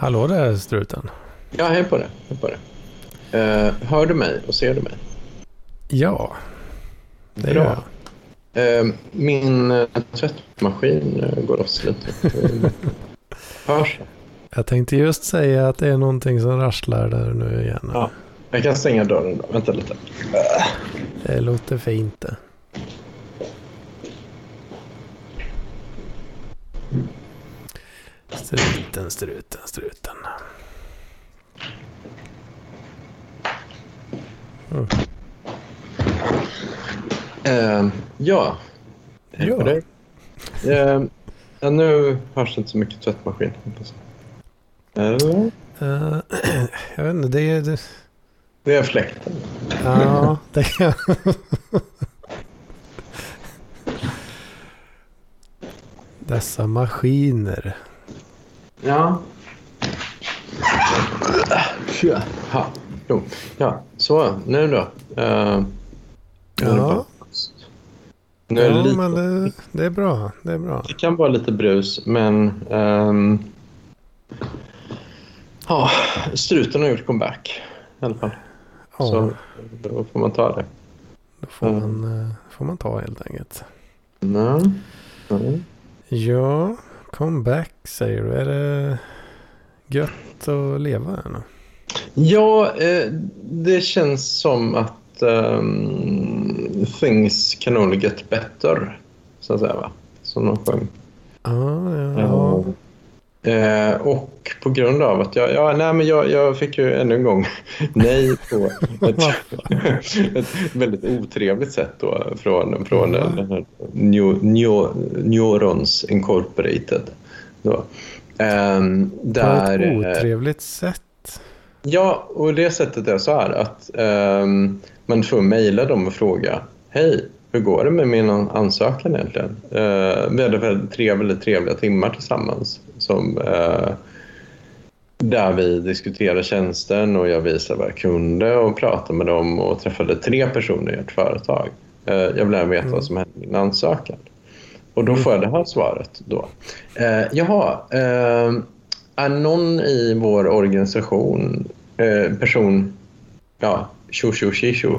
Hallå där struten. Ja, hej på det. Hej på det. Uh, hör du mig och ser du mig? Ja, det Bra. gör jag. Uh, min uh, tvättmaskin uh, går loss lite. Hörs? Jag tänkte just säga att det är någonting som rasslar där nu igen. Ja. Jag kan stänga dörren då. Vänta lite. Det låter fint det. Struten, struten, struten. Uh, ja. Hej på Ja. dig. Uh, ja, nu hörs inte så mycket tvättmaskin. Eller? Eh, jag vet inte, det är... Det, Det är fläkten. ja, det kan... Dessa maskiner. Ja. Ja, jo. ja. så nu då. Uh, Ja. Nu är det, Ja, lite, men det, det är bra. Det är bra. det kan vara lite brus, men... ehm, Ja, struten har gjort comeback i alla fall. Ja, Så då får man ta det. då får man, eh, får man ta helt enkelt. Nej. Nej. Ja, comeback säger du. Är det gött att leva här nu? Ja, eh, det känns som att ehm, things can only get better, så att säga. Va? Som de sjöng. Ja, ja, ja. Eh, och på grund av att jag, ja, nej, men jag, jag fick ju ännu en gång nej på ett, ett väldigt otrevligt sätt då från, från Ja. den här Neu- Neu- Neurons Incorporated. Då. På där, ett eh, otrevligt sätt. Ja, och det sättet är så här att ehm, man får mejla dem och fråga Hej, hur går det med min ansökan egentligen? Eh, vi hade väldigt tre väldigt trevliga timmar tillsammans som, eh, där vi diskuterade tjänsten och jag visade vad jag kunde och pratade med dem och träffade tre personer i ett företag. Eh, jag vill även veta vad som hände med min ansökan. Och då får jag det här svaret då. Eh, jaha, eh, är någon i vår organisation, eh, person, ja, tjo tjo tjo tjo,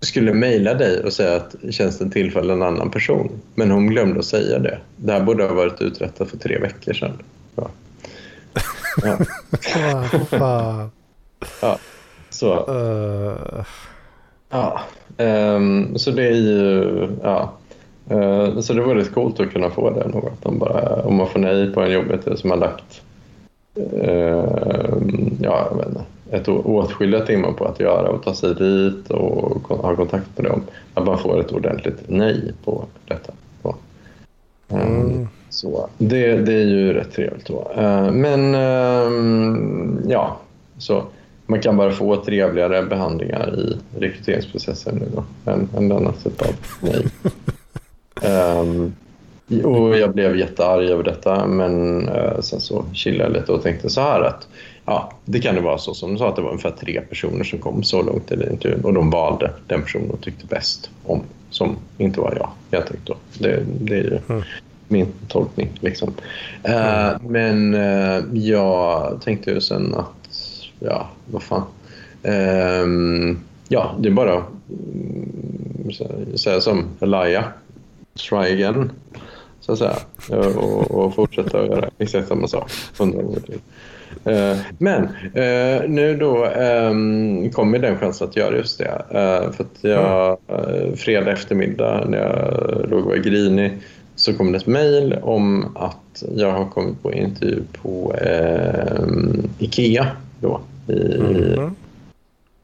skulle mejla dig och säga att tjänsten tillfaller en annan person. Men hon glömde att säga det. Det här borde ha varit uträttat för tre veckor sedan. Ja. Ja, ja. Så, ja. Ehm, så det är ju... Ja. Eh, så det var rätt coolt att kunna få det. Något. Om, bara, om man får nej på en jobbet som har lagt ehm, ja, jag vet inte, ett åtskilliga timmar på att göra och ta sig dit och ha kontakt med dem. Att man får ett ordentligt nej på detta. Ehm, mm. Så det, det är ju rätt trevligt. Då. Eh, Men ehm, ja, så man kan bara få trevligare behandlingar i rekryteringsprocessen nu då, än, än denna typ av nej. Ehm, och jag blev jättearg över detta men eh, sen så chillade jag lite och tänkte så här att ja, det kan ju vara så som du sa att det var ungefär tre personer som kom så långt i intervjun och de valde den person de tyckte bäst om som inte var jag helt enkelt. Då. Det, det är ju Mm. min tolkning. Liksom. Eh, men eh, jag tänkte ju sen att, ja, vad fan. Ehm, ja, det är bara att mm, sä- säga som Elia, try again, så att säga. Och, och fortsätta att göra exakt samma sak hundra gånger till. Eh, Men eh, nu då um, kommer den chansen att göra just det. Eh, för att jag, uh, fredag eftermiddag när jag låg och var grinig så kom det ett mejl om att jag har kommit på intervju på eh, Ikea då, i, Mm.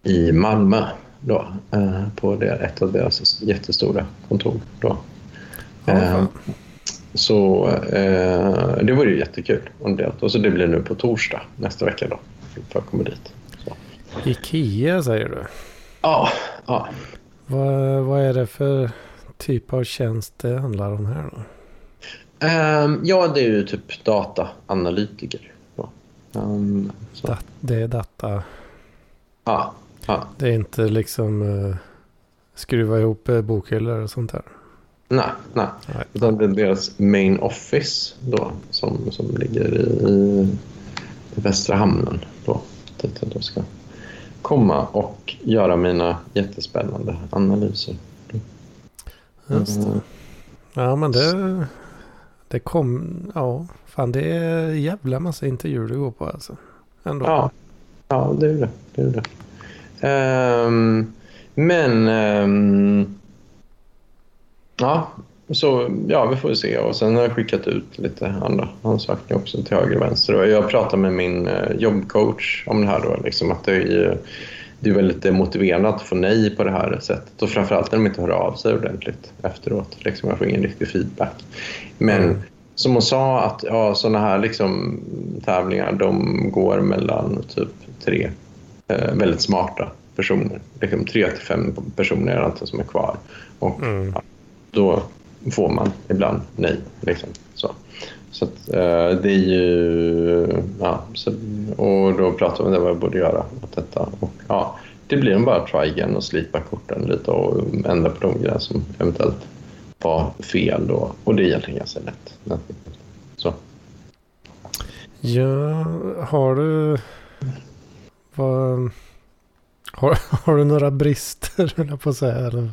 i Malmö. Då, på det, ett av deras jättestora kontor. Då. Fan. Så eh, det var ju jättekul. om det. Och så det blir nu på torsdag nästa vecka då. För att komma dit. Så. Ikea säger du. Ja, ja. Vad, vad är det för typ av tjänst det handlar om här då? Ehm, ja, det är ju typ dataanalytiker. Så. Dat, det är data. Ja, ja. Det är inte liksom uh, skruva ihop eh, bokhyllor och sånt där. Nej, nej. Nej. Utan det är deras main office då, som, som ligger i, i Västra hamnen. Då, dit jag då ska komma och göra mina jättespännande analyser. Just det. Ja, men det, det kom... Ja, fan det är jävla massa intervjuer det går på alltså. Ändå. Ja, ja det är det. det, är det. Ehm, men... ehm, ja, så ja, vi får se. Och sen har jag skickat ut lite andra ansökningar också till höger och vänster. Och jag pratade med min eh, jobbcoach om det här då. Liksom att det är det är väldigt demotiverande att få nej på det här sättet. Och framförallt när de inte hör av sig ordentligt efteråt. Liksom jag får ingen riktig feedback. Men Mm. som hon sa att ja, sådana här liksom, tävlingar de går mellan typ tre eh, väldigt smarta personer. Liksom tre till fem personer är det som är kvar. Och Mm. ja, då får man ibland nej. Liksom. Så, så att, eh, det är ju... Ja, så, och då pratar vi om det vad jag borde göra åt detta. Och, ja, det blir nog bara att try igen och slipa korten lite och ändra på de grejer som eventuellt var fel. Då. Och det är egentligen ganska lätt. Så. Ja, har du... Vad... Har, har du några brister, höll jag på att säga? Eller,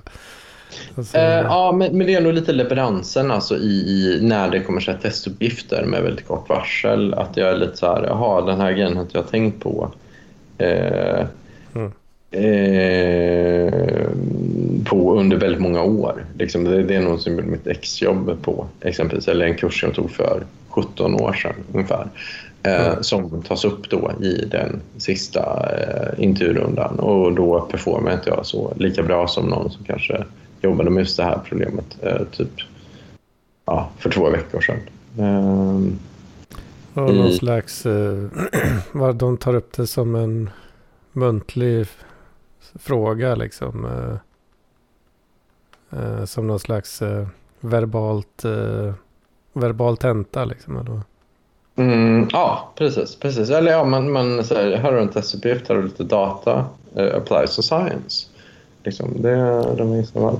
alltså, Eh, ja, men, men det är nog lite leveransen alltså i, i när det kommer så testuppgifter med väldigt kort varsel. Att jag är lite så här, jaha, den här grejen har inte jag tänkt på. Eh, Mm. eh, på under väldigt många år. Liksom, det, det är något som jag gjorde mitt exjobb på, exempelvis. Eller en kurs jag tog för 17 år sedan ungefär. Eh, Mm. Som tas upp då i den sista eh, intervjurundan. Och då performar inte jag så lika bra som någon som kanske jobbade med just det här problemet eh, typ ja, för två veckor sedan. Ehm, och någon i- slags... Eh, vad de tar upp det som en muntlig fråga liksom. Eh, eh, som någon slags eh, verbalt... Eh, verbal tenta liksom. Eller? Mm, ja, precis. precis. Eller ja, man, man säger här har du en testuppgift, här har du lite data. Applies to science. Liksom, det minsta av allt.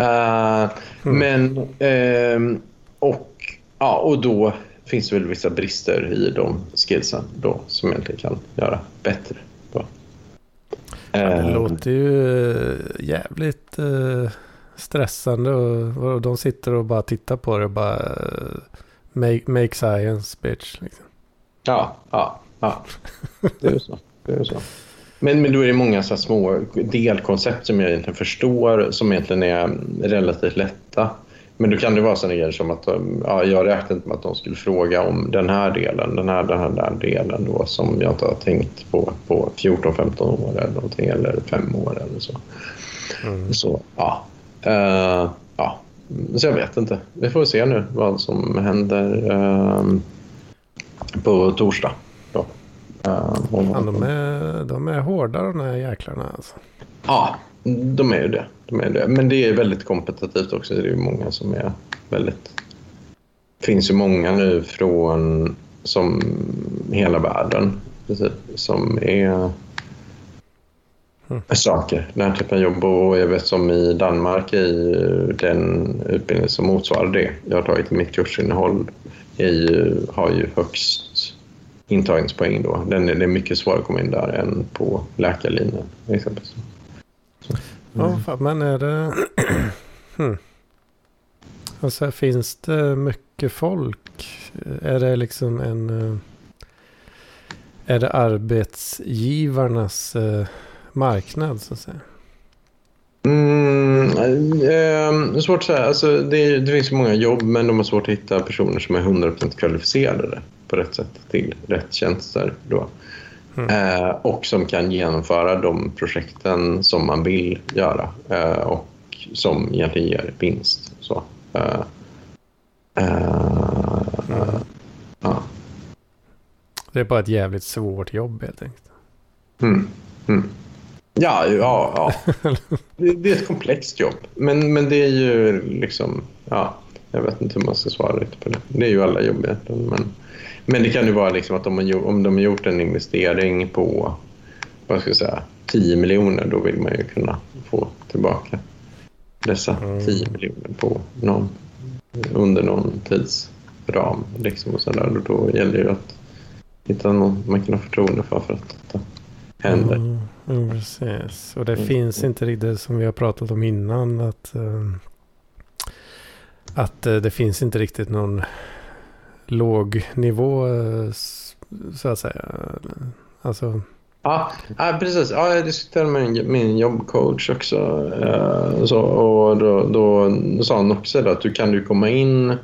Eh, Mm. Men, ehm, och, ja, och då finns det väl vissa brister i de skillsen då, som jag egentligen kan göra bättre. Då. Det Eh, låter ju eh, jävligt eh, stressande och, de sitter och bara tittar på det och bara eh, make, make science bitch. Liksom. Ja, ja, ja. Det är så. Det är så. Men, men då är det många så här små delkoncept som jag egentligen förstår som egentligen är relativt lätta. Men då kan det vara sådana grejer som att de- ja, jag räknade inte med att de skulle fråga om den här delen, den här, den här där delen då, som jag inte har tänkt på på 14-15 år eller någonting, eller fem år eller så. Mm. Så, ja. Eh, ja. Så jag vet inte. Vi får se nu vad som händer ehm, på torsdag. Fan, de, är, de är hårda de här jäklarna alltså. Ja, de är ju det. De är det. Men det är väldigt kompetitivt också. Det är ju många som är väldigt... Det finns ju många nu från som hela världen precis, som är Mm. saker, den här typen av jobb. Och jag vet som i Danmark är ju den utbildning som motsvarar det jag har tagit i mitt kursinnehåll är ju, har ju högst intagningspoäng då. Den är, det är mycket svårare att komma in där än på läkarlinjen exempelvis. Ja, fan, men är det... hmm. Alltså finns det mycket folk? Är det liksom en... Eh, är det arbetsgivarnas eh, marknad så att säga? Mm, eh, är svårt att säga. Alltså, det, det finns många jobb men de har svårt att hitta personer som är 100% kvalificerade på rätt sätt till rätt tjänster. Då. Mm. Eh, och som kan genomföra de projekten som man vill göra eh, och som egentligen ger vinst. Så, eh, eh, Mm. ja. Det är bara ett jävligt svårt jobb helt enkelt. Mm. Mm. Ja, ja, ja. Det, det är ett komplext jobb. Men, men det är ju liksom... Ja, jag vet inte hur man ska svara riktigt på det. Det är ju alla jobb egentligen. Men, men det kan ju vara liksom att om, man, om de har gjort en investering på vad ska jag säga, 10 miljoner då vill man ju kunna få tillbaka dessa Mm. 10 miljoner på någon, under någon tidsram. Liksom och så där. Och då gäller det ju att hitta någon man kan ha förtroende för för att händer. Mm, mm, precis. Och det Mm. finns inte riktigt som vi har pratat om innan. Att, eh, att eh, det finns inte riktigt någon låg nivå eh, så att säga. Alltså, Ja, ja, precis. Ja, jag diskuterade med min, jobbcoach också. Så, och då, då sa han också att du kan du komma in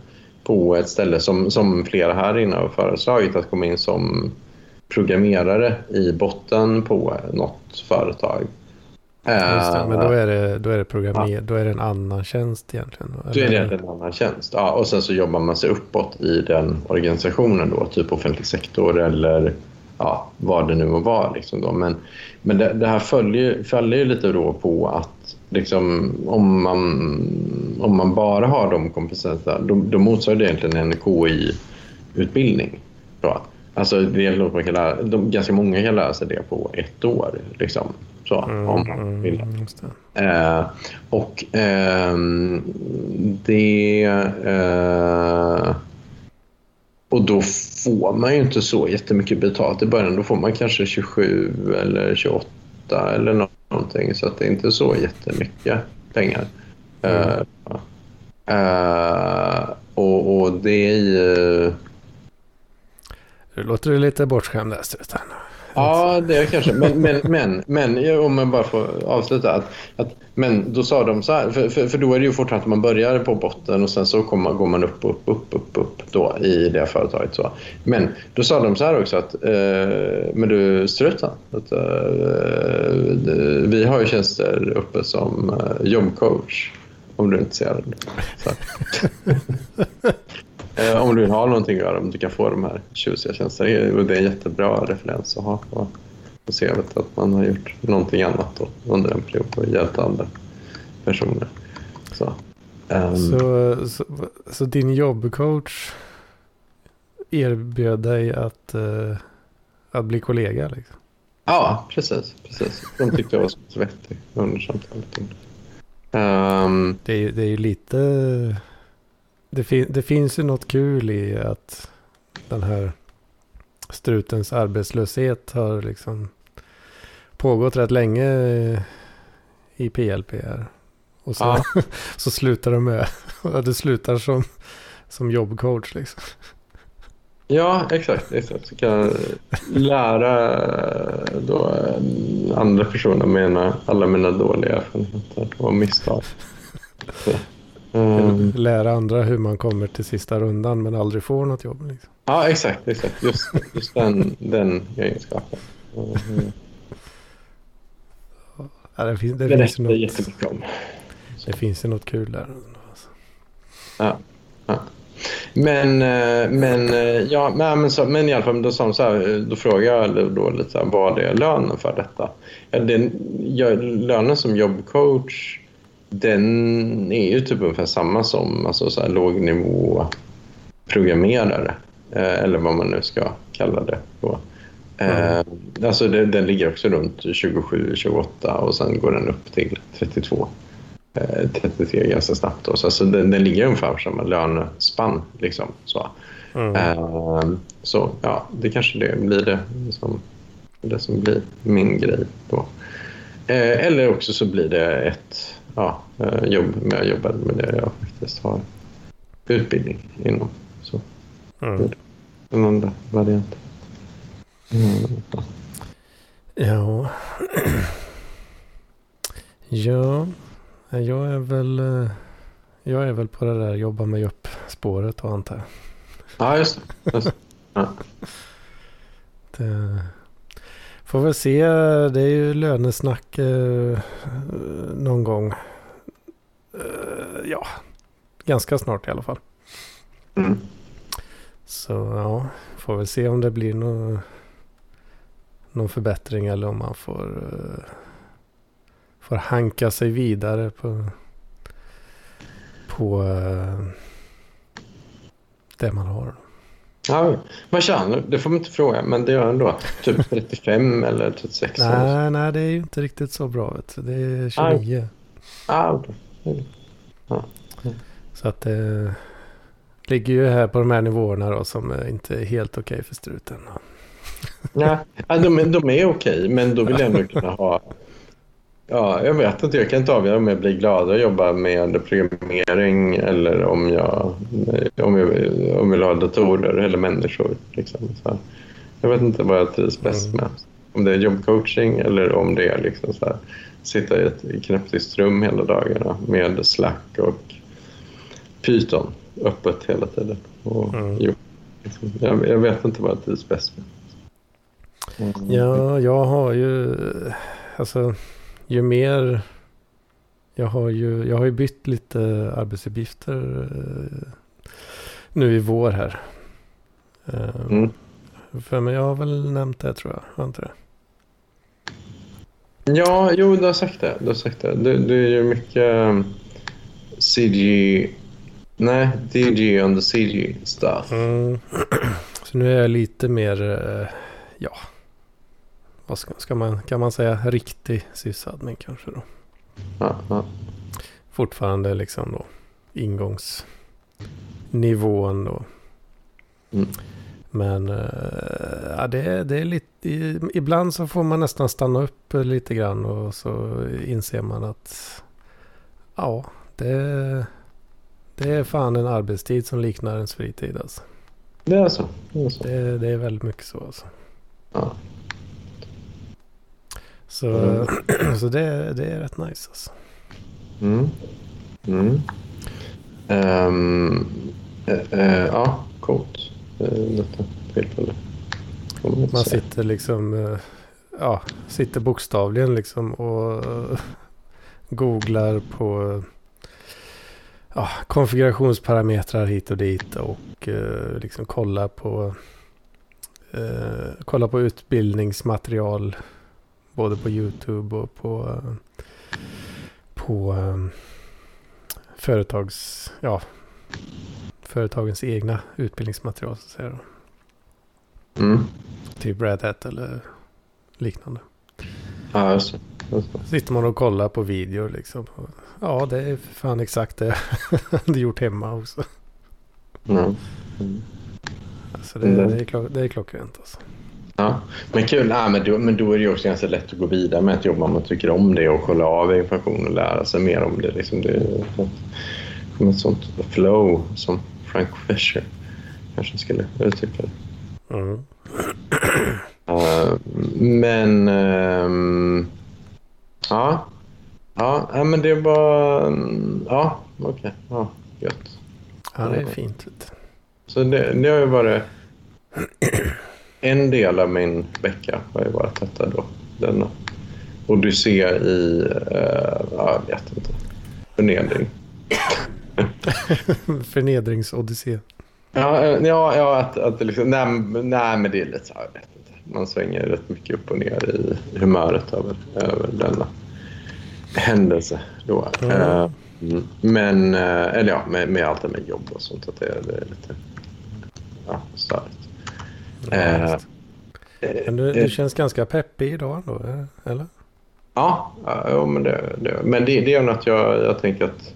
på ett ställe som, som flera här inne har föreslagit att komma in som programmerare i botten på något företag. det, men då Eh, är det, då är det programmer, då är det en annan tjänst egentligen. då, är det en annan tjänst. Ja, och sen så jobbar man sig uppåt i den organisationen då, typ offentlig sektor eller ja, vad det nu må vara. Liksom då. Men, men det, det här följer, följer ju lite då på att liksom, om, man, om man bara har de kompetenserna, då, då motsvarar det egentligen en KI-utbildning. Då. Alltså, det är man kan lära, de, ganska många kan lära sig det på ett år. Liksom, så, Mm, om man vill. mm, det. Eh, och ehm, det... Eh, och då får man ju inte så jättemycket betalt i början. Då får man kanske 27 eller 28 eller någonting. Så att det är inte så jättemycket pengar. Eh, eh, och, och det är ju... Nu låter du lite bortskämd där struten. Ja, det är kanske. Men, men, men, men om man bara får avsluta. Att, att, men då sa de så här, för, för, för då är det ju fortfarande att man börjar på botten och sen så kommer, går man upp, upp, upp, upp, upp då i det företaget. Så. Men då sa de så här också att, eh, men du struten, att, eh, vi har ju tjänster uppe som eh, jobbcoach om du är intresserad. Eh, om du vill ha någonting att göra, om du kan få de här tjusiga. Och det är en jättebra referens att ha på CVt att man har gjort någonting annat då, under en period och hjälpt andra personer. Så, ehm, Så, så, så din jobbcoach erbjöd dig att, eh, att bli kollega liksom? Ja, precis. precis. De tyckte jag var så vettig under samtalet. Ehm, Det är, det är ju lite... Det, fin, det finns ju något kul i att den här strutens arbetslöshet har liksom pågått rätt länge i PLP här. Och så, Ja. så slutar de med, och det slutar som, som jobbcoach liksom. ja, exakt. exakt. Så kan lära då, andra personer mina, alla mina dåliga erfarenheter och misstag. Ehm, Lära andra hur man kommer till sista rundan men aldrig får något jobb. Liksom. Ja, exakt. exakt. Just, just den, den egenskapen. Mm. Ja, det, finns, det, Det finns något, jättemycket om. det finns ju något kul där. Ja. ja. Men, eh, men, eh, ja, men, så, men i alla fall, då, sa så här, då frågade jag då lite så här, vad är lönen för detta? Ja, den, ja, lönen som jobbcoach, den är ju typ ungefär samma som alltså, så här, lågnivå programmerare. Eh, eller vad man nu ska kalla det. Då. Eh, alltså det, den ligger också runt 27-28 och sen går den upp till 32. Eh, 33 ganska snabbt. Då. Så alltså den, den ligger ungefär på samma lönespann. Liksom, så. Mm. Eh, så ja, det kanske det blir det som, det som blir min grej då. Eh, eller också så blir det ett ja, eh, jobb med jag jobbar med det jag faktiskt har utbildning inom. Så Mm. en andra variant. Mm. Ja. ja, jag är väl... eh, Jag är väl på det där jobba mig upp spåret då antar jag. Ja, just det. Just det. Det, får väl se. Det är ju lönesnack eh, någon gång. Eh, ja, ganska snart i alla fall. Mm. Så ja, får väl se om det blir någon, någon förbättring eller om man får, eh, får hanka sig vidare på, på eh, det man har. Ja, vad tjänar du? Det får man inte fråga, men det gör ändå. Typ 35 eller 36. eller så. Nej, nej, det är ju inte riktigt så bra. Vet du. Det är 29. Ah, okej. Ja. Så att det ligger ju här på de här nivåerna då som inte är helt okej för struten. Nej, ja, de, de är okej, men då vill jag ändå kunna ha... Ja, jag vet inte. Jag kan inte avgöra om jag blir gladare att jobba med programmering eller om jag, om jag, om jag vill ha datorer eller människor. Liksom. Så jag vet inte vad jag trivs bäst Mm. med. Om det är jobbcoaching eller om det är liksom så här, sitta i ett knäpptyst rum hela dagarna med Slack och Python öppet hela tiden. Och, Mm. jo, liksom, jag, jag vet inte vad jag trivs bäst med. Mm. Ja, jag har ju, alltså, ju mer, jag har ju, jag har ju bytt lite arbetsuppgifter eh, nu i vår här. Eh, Mm. För men jag har väl nämnt det tror jag, har inte det? Ja, jo, du har sagt det. Du har sagt det. Du, du gör mycket um, CG... Nej, DG the CG stuff. Mm. Så nu är jag lite mer, eh, ja, vad ska, ska man, kan man säga, riktig sysadmin kanske då. Ja, ja. Fortfarande liksom då ingångsnivån då. Mm. Men eh, ja, det, är- det är lite, ibland så får man nästan stanna upp lite grann och så inser man att ja, det, det är fan en arbetstid som liknar ens fritid alltså. Det är så. Det är så. Det, det är väldigt mycket så alltså. Ja. Så, Mm. så det, det är rätt nice alltså. Mm. Mm. Ehm, eh, eh, ja, coolt. Detta tillfälle. Man sitter liksom, eh, ja, sitter bokstavligen liksom och googlar på ja, konfigurationsparametrar hit och dit och eh, liksom kollar på eh, kollar på utbildningsmaterial både på YouTube och på på eh, företags, ja, företagens egna utbildningsmaterial så att. Mm. Typ Red Hat eller liknande. Ja, just. Sitter man och kollar på videor liksom. Ja, det är fan exakt det jag hade gjort hemma också. Ja. Mm. Alltså det, Mm. det, är, klock, det är klockrent alltså. Ja, men kul. Nej, men, då, men då är det ju också ganska lätt att gå vidare med ett jobb om man tycker om det och kolla av information och lära sig mer om det. Liksom det är ett, sånt flow som Frank Fisher kanske skulle uttrycka det. Mm. Eh, men... ehm, ja. Ja, ja, men det var... Ja, okej. Ja, gött. Ja, det är fint. Så det, det har ju varit... En del av min vecka har ju varit detta då. Denna odyssé i... Uh, ja, jag vet inte. Förnedring. Förnedringsodyssé. Ja, eh, ja, ja att, att det liksom, nej, nej, men det är lite så här, jag vet inte. Man svänger rätt mycket upp och ner i humöret över, över denna händelse. Då. Mm. Eh, mm. men, eh, eller ja, med, med allt det med jobb och sånt. Att det, det är lite ja, störigt. Eh, Ja, Men du, du känns ganska peppig idag ändå, eh, eller? Ja, ja men det, det, men det, det är nog att jag, jag tänker att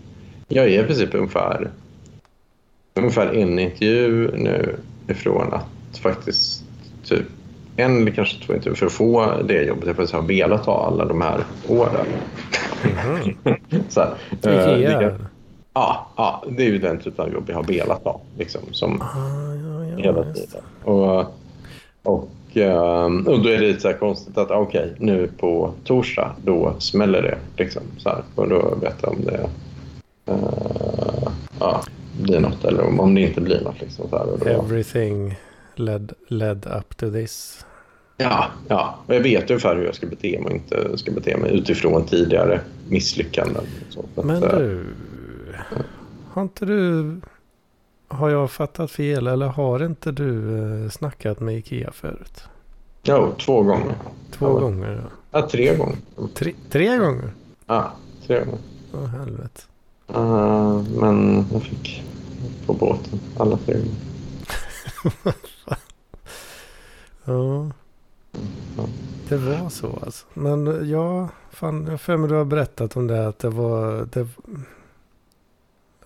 jag är i princip ungefär, ungefär en intervju nu ifrån att faktiskt typ en eller kanske två intervjuer för att få det jobbet jag faktiskt har velat ha alla de här åren. Så här, eh, Ikea? ja, ja, det är ju den typen av jobb jag har velat ha. Liksom, som, Ah, ja, ja, hela tiden. Och, och, ehm, och då är det lite så här konstigt att okej, nu på torsdag då smäller det. Liksom, så här, och då vet jag om det eh, ja, blir något eller om, om det inte blir något. Liksom, så här, och då, Everything led, led up to this. ja, ja, och jag vet ungefär hur jag ska bete mig och inte ska bete mig utifrån tidigare misslyckanden. Men eh, du, har inte du, har jag fattat fel eller har inte du eh, snackat med Ikea förut? Jo, två gånger. Två Ja. gånger? Ja. Ja, tre gånger. Tre, tre gånger? Ja, tre gånger. Åh helvete. Eh, men jag fick på båten alla tre gånger. Ja. Det var så alltså. Men ja, fan, jag för mig du har berättat om det att det var, det,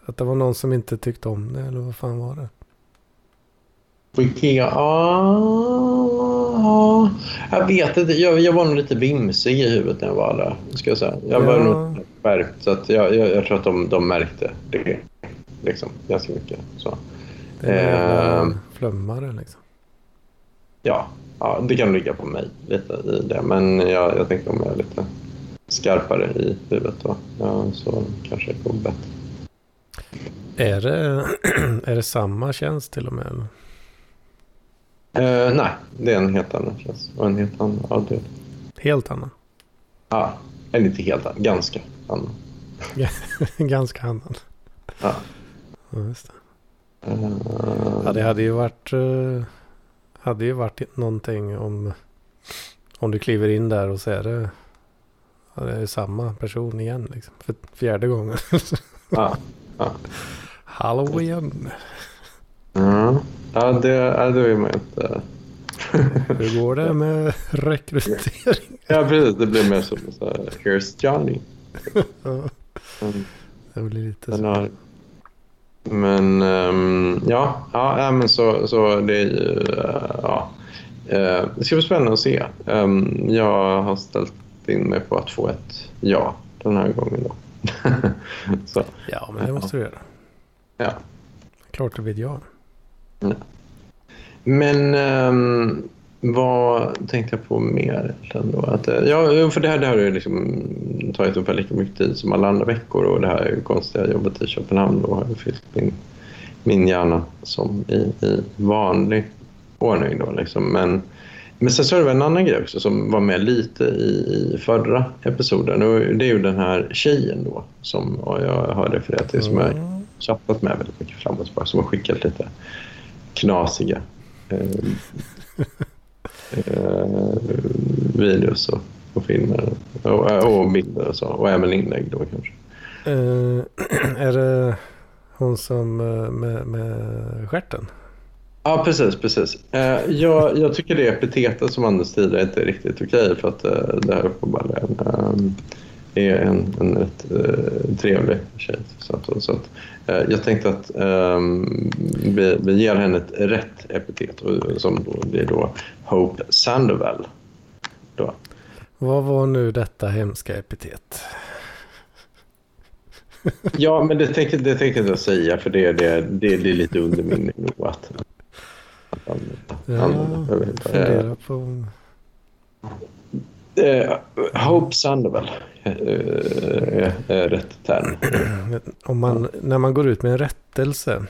Att det var någon som inte tyckte om det eller vad fan var det? Ikea? Ah, jag vet inte. Jag, jag var nog lite vimsig i huvudet när jag var där. Ska jag säga. Jag var Ja. nog skärpt så att jag, jag, jag tror att de, de märkte det liksom, ganska mycket. Så. Det jävla Ehm. flummare liksom. Ja, ja, det kan ligga på mig lite i det. Men jag, jag tänker om jag är lite skarpare i huvudet då. Ja, så kanske det går bättre. Är det, är det samma tjänst till och med? Eh, nej, det är en helt annan tjänst och en helt annan avdelning. Helt annan. Ja, eller inte helt annan, ganska annan. Ganska annan. Ja. Ja, just det. Eh, Ja, det hade ju varit, eh, hade ju varit någonting om, om du kliver in där och så är det, ja, det är samma person igen liksom. För fjärde gången. ja. Hallå igen. Mm. Ja, det, ja, det vill man inte. Hur går det med rekrytering? Ja, precis. Det blir mer som så här, Here's Johnny. Ja, Mm. det blir lite så. Men ja, ja, ja, men så, så det är ju... eh, ja. Eh, det ska bli spännande att se. Ehm, jag har ställt in mig på att få ett ja den här gången. Då. Ja, men det måste du göra. ja. Klart det blir ett ja. Men ehm, vad tänkte jag på mer då? Att, eh, ja, för det här, det här har ju liksom tagit ungefär lika mycket tid som alla andra veckor och det här konstiga jobbet i Köpenhamn då har ju fyllt min, min hjärna som i, i vanlig ordning då liksom. Men, men sen så är det en annan grej också som var med lite i, förra episoden och det är ju den här tjejen då som jag har refererat till som jag Mm. chattat med väldigt mycket fram och tillbaka som har skickat lite knasiga eh, eh, videos och, och filmer och, och bilder och så. Och även inlägg då kanske. Eh, är det hon som eh, med, med stjärten? Ja, precis. precis. Eh, jag, jag tycker det epitetet som används tidigare inte är riktigt okej för att eh, det här uppenbarligen eh, är en, en rätt trevlig tjej. Så att, så att, jag tänkte att eh, vi, vi ger henne ett rätt epitet som då blir då Hope Sandoval. Då. Vad var nu detta hemska epitet? Ja, men det tänker, det tänker jag inte säga för det, det, det, det är lite under min nivå att, använda- använda överhuvudtaget. Eh, Fundera på... Eh, Hope Sandoval eh, är, rätt term. Om man, när man går ut med en rättelse.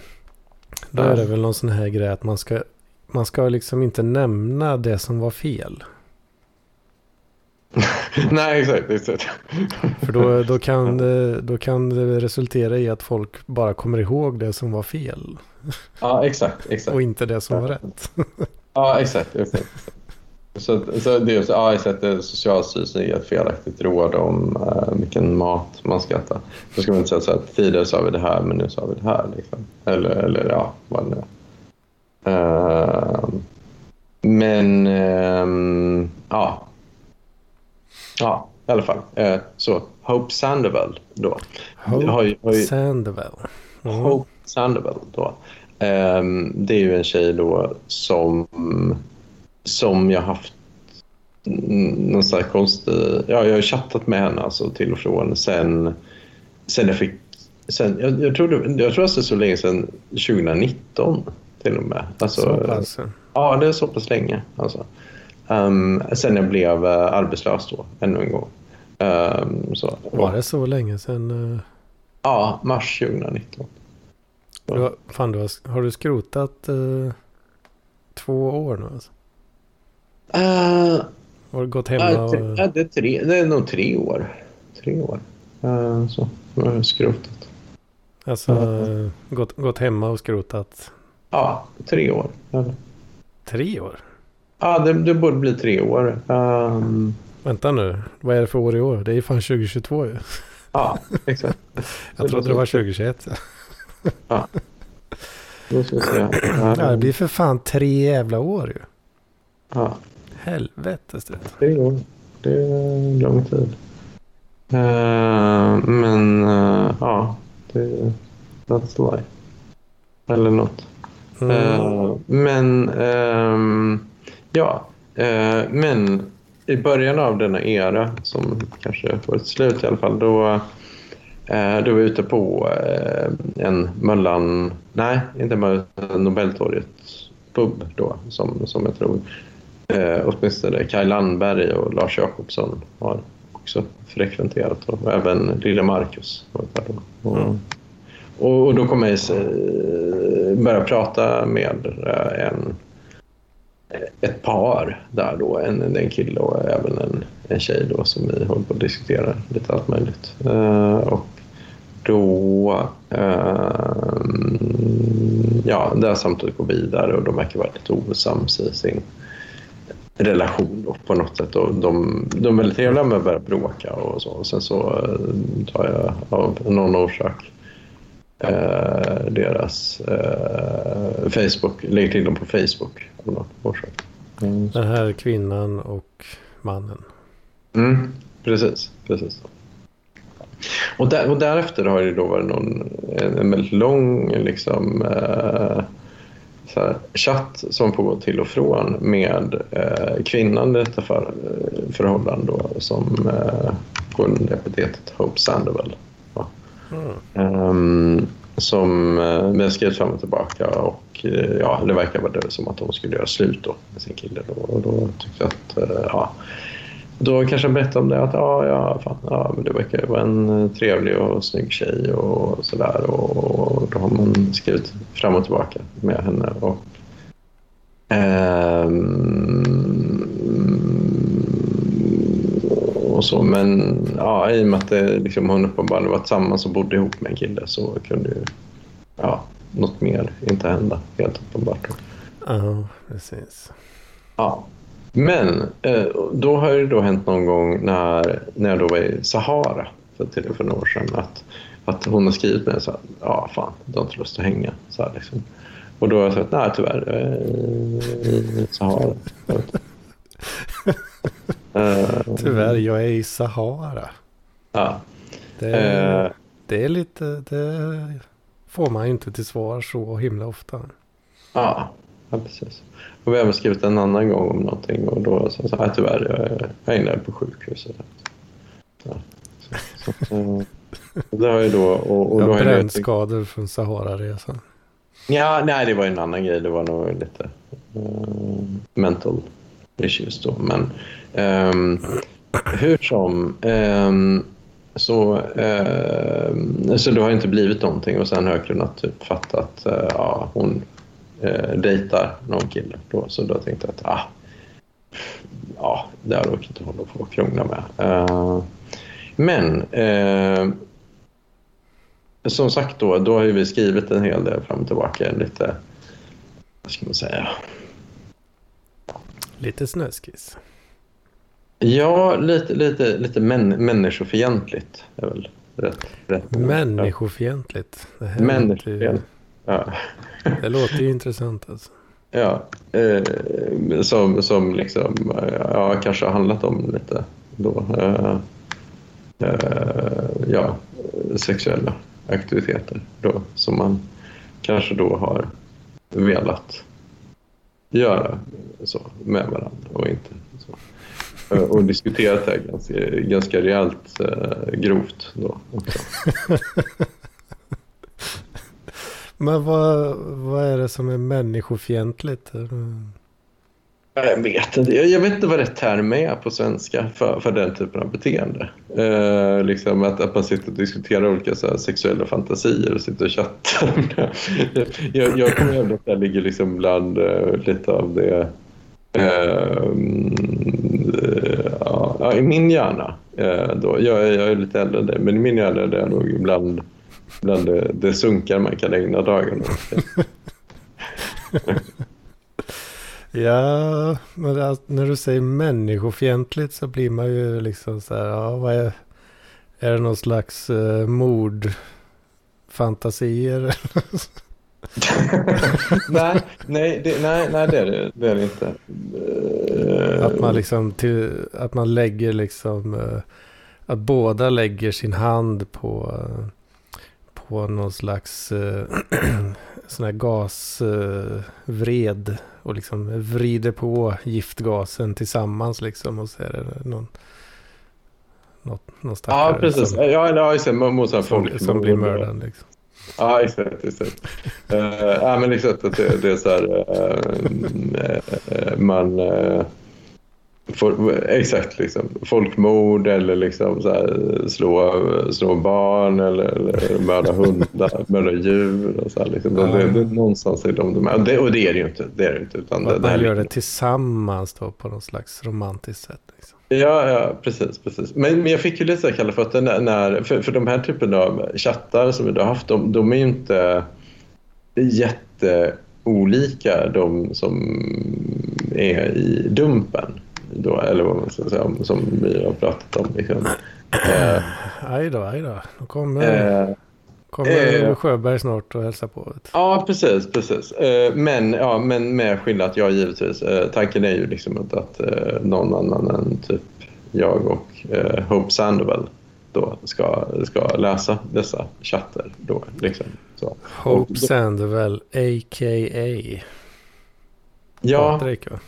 Då Ja. är det väl någon sån här grej att man ska, man ska liksom inte nämna det som var fel. Nej, exakt. exakt. För då, då, kan det, då kan det resultera i att folk bara kommer ihåg det som var fel. Ja, exakt. exakt. Och inte det som var rätt. Ja, exakt. exakt. Så, så det är så, ja, exakt. det är Socialstyrelsen ger ett felaktigt råd om uh, vilken mat man ska äta. Då ska man inte säga så att tidigare sa vi det här, men nu sa vi det här. Liksom. Eller, eller ja, vad det nu är. Eh, Men ehm, ja. Ja, i alla fall. Eh, så Hope Sandoval då. Hope har ju, har ju, Sandoval. Mm. Hope Sandoval då. Ehm, det är ju en tjej då som, som jag haft någon sån här konstig... Ja, jag har chattat med henne alltså till och från sen, sen jag fick... Sen, jag, jag, tror det, jag tror alltså så länge sedan 2019 till och med. Alltså, Så pass. Ja, det är så pass länge. Alltså. Um, sen jag blev uh, arbetslös då, ännu en gång. Ehm, så. Var det så länge sedan? eh, Ja, mars 2019. Du har, fan, du har, har du skrotat eh, två år nu alltså? Uh, Har du gått hemma ja, och... tre, ja, det, är tre, det är nog tre år. Tre år. Uh, så, nu har jag skrotat. Alltså eh, gått, gått hemma och skrotat Ja, tre år. Eller? tre år? Ja, det, det borde bli tre år. Ehm, Vänta nu, vad är det för år i år? Det är ju fan 2022 ju. ja, exakt. Jag trodde det var 2021. Ja, det blir för fan tre jävla år ju. Ja, Helvetes det. tre år. Det är lång tid. Ehm, men uh, ja, det, That's lie. Eller något. Mm. Eh, men, ehm, ja. Men i början av denna era, som kanske får ett slut i alla fall, då, eh, då var vi ute på eh, en Möllan, nej, inte Möllan, Nobeltorget pub då, som, som jag tror eh, åtminstone Kaj Landberg och Lars Jakobsson har också frekventerat och även lille Marcus var där då. Och, Mm. och, och då kom jag eh, börja prata med eh, en, ett par där då, en, en kille och även en, en tjej då som vi håller på att diskutera lite allt möjligt. Eh, och då, eh, ja, det här samtalet går vidare och de verkar vara lite osams i sin relation då, på något sätt. Och de, de är väldigt trevliga med att börja bråka och så. Och sen så eh, tar jag av någon orsak eh, deras eh, Facebook, lägger till dem på Facebook av någon orsak. Mm. Den här kvinnan och mannen. Mm, precis, precis. Och, där, och därefter har det då varit någon, en, en väldigt lång liksom, eh, här, chatt som pågår till och från med eh, kvinnan i detta för, eh, förhållande då, som eh, går under epitetet Hope Sandoval. Ja. Mm. Ehm, som eh, vi har skrivit fram och tillbaka och eh, ja, det verkar vara det som att de skulle göra slut då med sin kille. Då, och då tyckte jag att eh, ja, då kanske jag berättade om det att ja, ja, fan, ja, men det verkar ju vara en eh, trevlig och snygg tjej och sådär. Och, då har man skrivit fram och tillbaka med henne. Och, ehm, och så, men ja, i och med att det, liksom, hon uppenbarligen var tillsammans och bodde ihop med en kille så kunde ju ja, något mer inte hända helt uppenbart. Ja, precis. Ja. Men eh, då har det då hänt någon gång när, när jag då var i Sahara för, till, för några år sedan att, att hon har skrivit mig så här, ja fan, du har inte lust att hänga. Så här, liksom. Och då har jag sagt, nej tyvärr, jag är i Sahara. Tyvärr, jag är i Sahara. Ja. Det Eh, det är lite, det får man ju inte till svar så himla ofta. ja, ja, precis. Och vi har även skrivit en annan gång om någonting och då sa jag så tyvärr, jag jag inlagd på sjukhuset. Ja. Så, så, eh, det har jag då... Och, och då jag brännskador från Sahara-resan. Ja, nej, det var en annan grej. Det var nog lite eh, mental issues då. Men ehm, hur som ehm, så, ehm, så det har inte blivit någonting och sen har jag kunnat typ fatta att eh, ja, hon uh, dejtar någon kille. Då, så då tänkte jag att ah, ja, det jag nog inte hålla på och krångla med. Eh, men eh, som sagt då, då har ju vi skrivit en hel del fram och tillbaka. Lite, vad ska man säga? Lite snöskiss. Ja, lite, lite, lite män, människofientligt är väl rätt. rätt Människofientligt. Det, här Människofientligt. Ja. det låter ju intressant alltså. Ja, eh, som, som liksom, eh, ja, kanske har handlat om lite då, eh, eh, ja, sexuella aktiviteter då, som man kanske då har velat göra så med varandra och inte så. Eh, Och diskuterat det här ganska, ganska rejält eh, grovt då också. Men vad, vad är det som är människofientligt? Jag vet inte. Jag, jag vet inte vad rätt term är på svenska för, för den typen av beteende. Eh, liksom att, att man sitter och diskuterar olika så här, sexuella fantasier och sitter och chattar. Jag, jag, kommer ihåg att det ligger liksom bland eh, lite av det eh, mm, eh ja, i min hjärna. Eh, då, jag, är- jag är lite äldre än dig, men i min hjärna är det nog bland, bland det, det sunkar man kan ägna dagen åt. Ja, men det, när du säger människofientligt så blir man ju liksom så här, ja vad är, är det någon slags uh, mordfantasier? nej, nej, det, nej, nej, det är det, det, är det inte. Eh, att man liksom, till, att man lägger liksom, eh, att båda lägger sin hand på, eh, på någon slags eh, sån här gasvred eh, och liksom vrider på giftgasen tillsammans liksom och så är det någon något, någon Ja, precis. Som, ja, ja, just det. Mot som, folk som blir mördad liksom. Ja, exakt. exakt. uh, ja, men exakt att det, det är så här... Uh, man... Uh, For, exakt, liksom. folkmord eller liksom så här, slå, slå barn eller, eller mörda hundar, mörda djur. Och så här, liksom. ja. det, det, någonstans är de, de och, det, och det är det ju inte. Det är det inte utan det, man gör det tillsammans då på något slags romantiskt sätt. Liksom. Ja, ja, precis. precis. Men, men jag fick ju lite kalla fötter när, när, för, för de här typen av chattar som vi har haft, de, de är ju inte jätteolika de som är i Dumpen då, eller vad man ska säga, som vi har pratat om. Liksom. Eh, aj då, aj då. Då kommer, eh, kommer eh, Sjöberg snart och hälsa på. Ja, precis. precis. Eh, men, ja, men med skillnad, ja givetvis. Eh, tanken är ju liksom att, att eh, någon annan än typ jag och eh, Hope Sandoval då ska, ska läsa dessa chatter. Då, liksom. Så. Hope Sandoval, a.k.a. Ja. Patrik, va?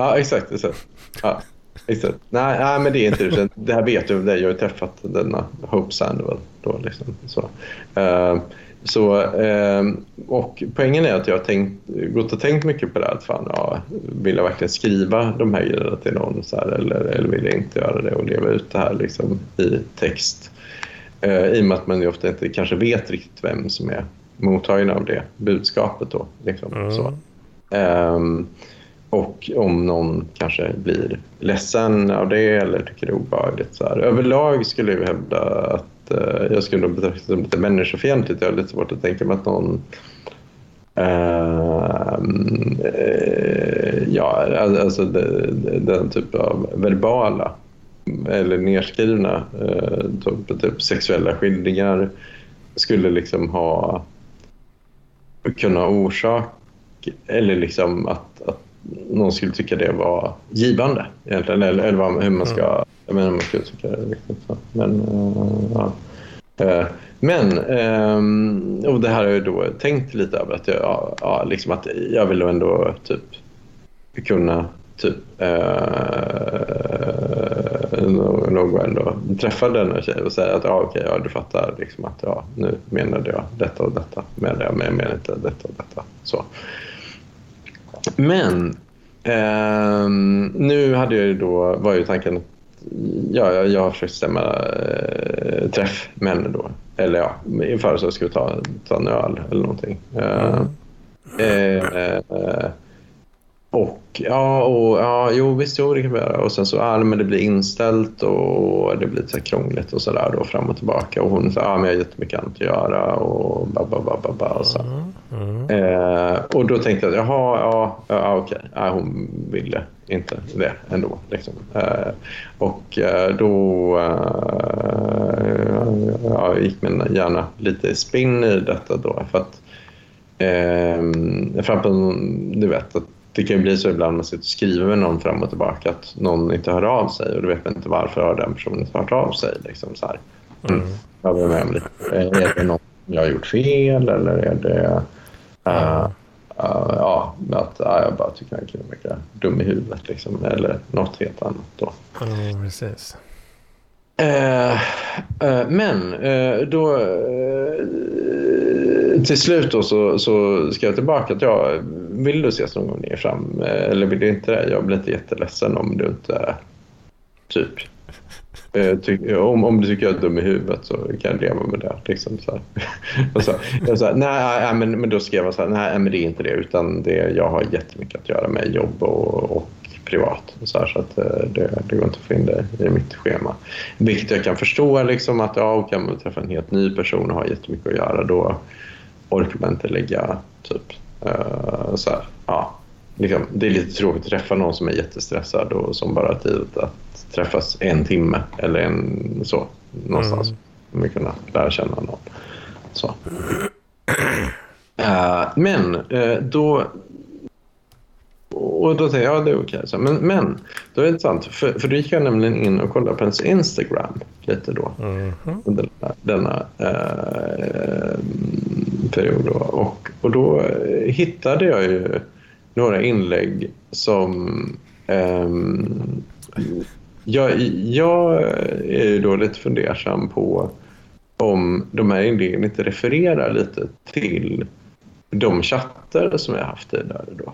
Ja, exakt. exakt. Ja, exakt. Nej, nej, men det är inte det. Det här vet du. Jag har träffat denna Hope Sandoval. Då, liksom. så. Uh, så, uh, och poängen är att jag har tänkt, gått och tänkt mycket på det här. Att fan, ja, vill jag verkligen skriva de här grejerna till någon så här, eller, eller vill jag inte göra det och leva ut det här liksom, i text? Uh, I och med att man ofta inte kanske vet riktigt vem som är mottagaren av det budskapet. Då, liksom, mm. så. Um, och om någon kanske blir ledsen av det eller tycker det är obehagligt. Så här. Överlag skulle jag hävda att eh, jag skulle betrakta det som lite människofientligt. Jag har lite svårt att tänka mig att någon ehm, eh, ja, alltså den, den typ av verbala eller nedskrivna eh, typ, typ sexuella skildringar skulle liksom ha kunna orsak eller liksom att, att någon skulle tycka det var givande egentligen. Eller, eller hur man ska, mm. jag menar, man ska uttrycka det riktigt. Så. Men, uh, ja. Uh, men, um, och det här har jag då tänkt lite över att jag, ja, liksom att jag vill ändå typ kunna typ uh, nog ändå träffa denna tjej och säga att ja, okej, ja, du fattar liksom att ja, nu menade jag detta och detta med det, men jag menar inte detta och detta. Så. Men eh, nu hade jag då, var ju tanken att ja, jag har försökt stämma eh, träff med henne då. Eller ja, inför så ska vi ta, ta en öl eller någonting. Mm. Eh, eh, och ja, och, ja, jo visst, jo, det kan vi göra. Och sen så, ja, men det blir inställt och det blir lite krångligt och sådär då fram och tillbaka. Och hon sa, ja, men jag har jättemycket annat att göra och ba, ba, ba, ba, ba och så. Mm, mm. Eh, och då tänkte jag, jaha, ja, ja okej. Ja, hon ville inte det ändå. Liksom. Eh, och eh, då eh, ja, gick min hjärna lite i spinn i detta då. För att eh, framför, du vet, att det kan ju bli så ibland man sitter och skriver med någon fram och tillbaka att någon inte hör av sig och du vet inte varför har den personen inte hört av sig. Liksom så här. Mm. Jag var med om lite. Är det något jag har gjort fel eller är det... Uh, uh, ja, att uh, jag bara tycker han verkar dum i huvudet liksom, eller något helt annat. Då. Ja, precis. Eh, eh, men eh, då eh, till slut då så, så ska jag tillbaka att jag vill du ses någon gång ner fram eh, eller vill du inte det? Jag blir inte jätteledsen om du inte typ ty, om, om du tycker jag är dum i huvudet så kan jag leva med det. Liksom, så och så, jag så nej, men, men då skrev jag så här, nej men det är inte det utan det, jag har jättemycket att göra med jobb och, och privat. Så, här, så att det, det går inte att få in det i mitt schema. Vilket jag kan förstå liksom att ja, kan man träffa en helt ny person och ha jättemycket att göra då orkar man inte lägga typ uh, så här, ja, liksom, det är lite tråkigt att träffa någon som är jättestressad och som bara har tid att träffas en timme eller en så någonstans. Mm. Vi kunna lära känna någon. Så. Uh, men uh, då och då tänkte jag, ja det är okej. Men, men, då är det intressant, för, för då gick jag nämligen in och kollade på hennes Instagram lite då. Mm. Under denna eh, period. Då. Och, och då hittade jag ju några inlägg som eh, jag, jag är ju då lite fundersam på om de här inläggen inte refererar lite till de chatter som jag haft tidigare då.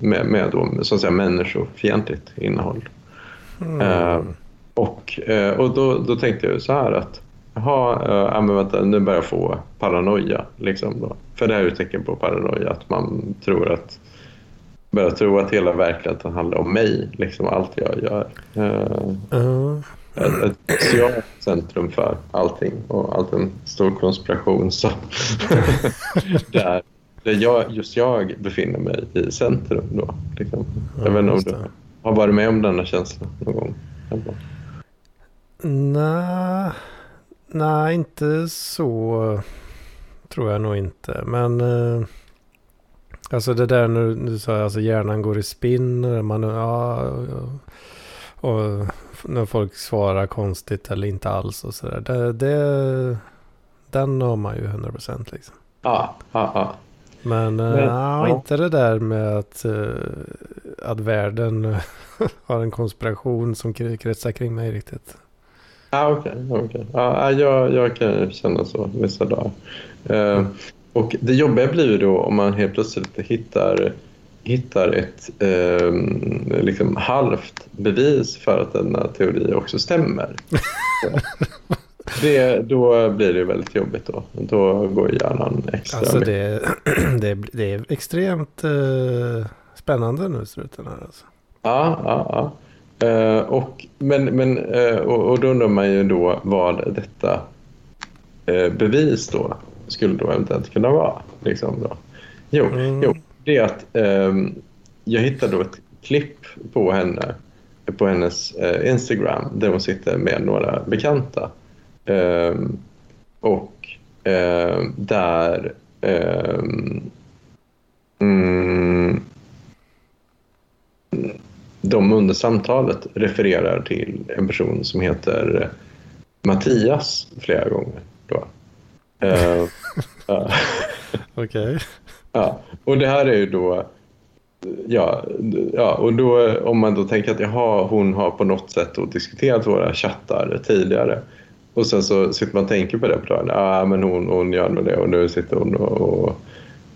Eh, med, med då, så att säga, människofientligt innehåll. Mm. Uh, och uh, och då, då tänkte jag så här att jaha, uh, men vänta, nu börjar jag få paranoia. Liksom då. För det här är ett tecken på paranoia, att man tror att börjar tro att hela verkligheten handlar om mig, liksom allt jag gör. Uh, ett, ett socialt centrum för allting och allt en stor konspiration som där där jag, just jag befinner mig i centrum då. Liksom. Ja, jag vet inte om du har varit med om denna känsla någon gång? Nej, nej inte så tror jag nog inte. Men eh, alltså det där när du sa alltså hjärnan går i spinn. Man, ja, och när folk svarar konstigt eller inte alls och sådär. Det, det, den har man ju 100% liksom. Ja, ja, ja. Men, eh, Men ja, inte det där med att, uh, att världen har en konspiration som kretsar kring mig riktigt. Ah, Okej, okay, okay. ah, jag, jag kan känna så vissa dagar. Uh, och det jobbiga blir ju då om man helt plötsligt hittar, hittar ett uh, liksom halvt bevis för att denna teori också stämmer. Det, då blir det väldigt jobbigt då. Då går hjärnan extra alltså det, det, det är extremt uh, spännande nu i slutet här alltså. Ja, ja, ja. Uh, och, men, men, uh, och, och då undrar man ju då vad detta bevis då skulle då eventuellt kunna vara. Liksom då. Jo, mm. jo, det är att um, jag hittade då ett klipp på henne på hennes Instagram där hon sitter med några bekanta. Um, och um, där um, mm, de under samtalet refererar till en person som heter Mattias flera gånger. Då. Uh, uh, Okej. Ja, och det här är ju då Ja, ja, och då om man då tänker att jaha, hon har på något sätt diskuterat våra chattar tidigare och sen så sitter man och tänker på det på dagen. Ah, men hon, hon gör nog det och nu sitter hon och, och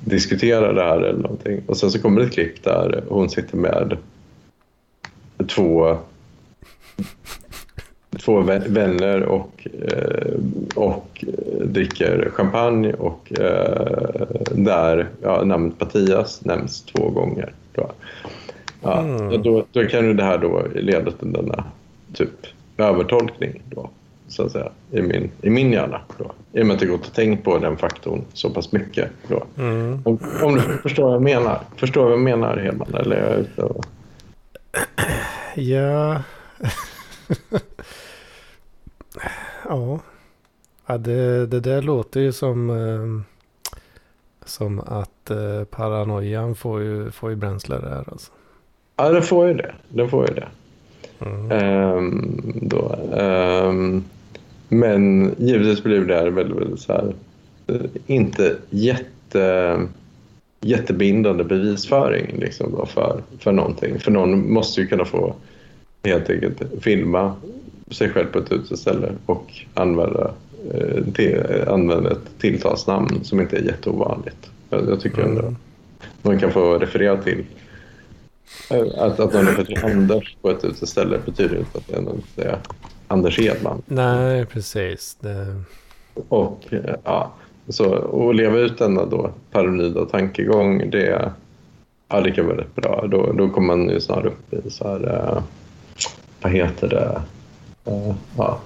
diskuterar det här eller någonting. Och sen så kommer det ett klipp där hon sitter med två, två vänner och, eh, och dricker champagne och eh, där ja, namnet Mattias nämns två gånger. Då. Ja, mm. då, då kan ju det här då leda till denna typ övertolkning. Då så att säga, i min, i min hjärna. Då. I och med att jag gått och tänkt på den faktorn så pass mycket. Då. Mm. Om, om, du förstår vad jag menar. Förstår vad jag menar, Hedman? Eller är jag ute och... Ja... ja. ja det, det där låter ju som... Eh, som att eh, paranoian får ju, får ju bränsle där alltså. Ja, den får ju det. Den får ju det. Mm. Um, då, um, men givetvis blir det här väldigt, väldigt så här, eh, inte jätte, jättebindande bevisföring liksom för, för någonting. För någon måste ju kunna få helt enkelt filma sig själv på ett uteställe och använda, eh, till, använda ett tilltalsnamn som inte är jätteovanligt. Jag, jag tycker ändå mm. man kan få referera till eh, att, att någon heter Anders på ett uteställe betyder inte att det är Anders Edman. Nej, precis. Det... Och ja, så att leva ut denna då paranoida tankegång, det, ja, det kan vara rätt bra. Då, då kommer man ju snarare upp i så här, uh, vad heter det, uh, ja,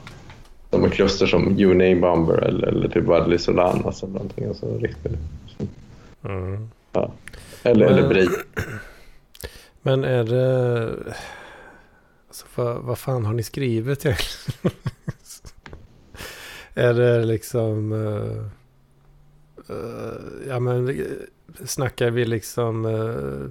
de kluster som Unay Bomber eller, eller typ Wadley Solanas alltså eller någonting. Alltså, riktigt. Mm. Ja. Eller, Men... eller Bri. Men är det... Alltså, vad, vad fan har ni skrivit egentligen? är det liksom... Uh, uh, ja men eh, snackar vi liksom... Uh,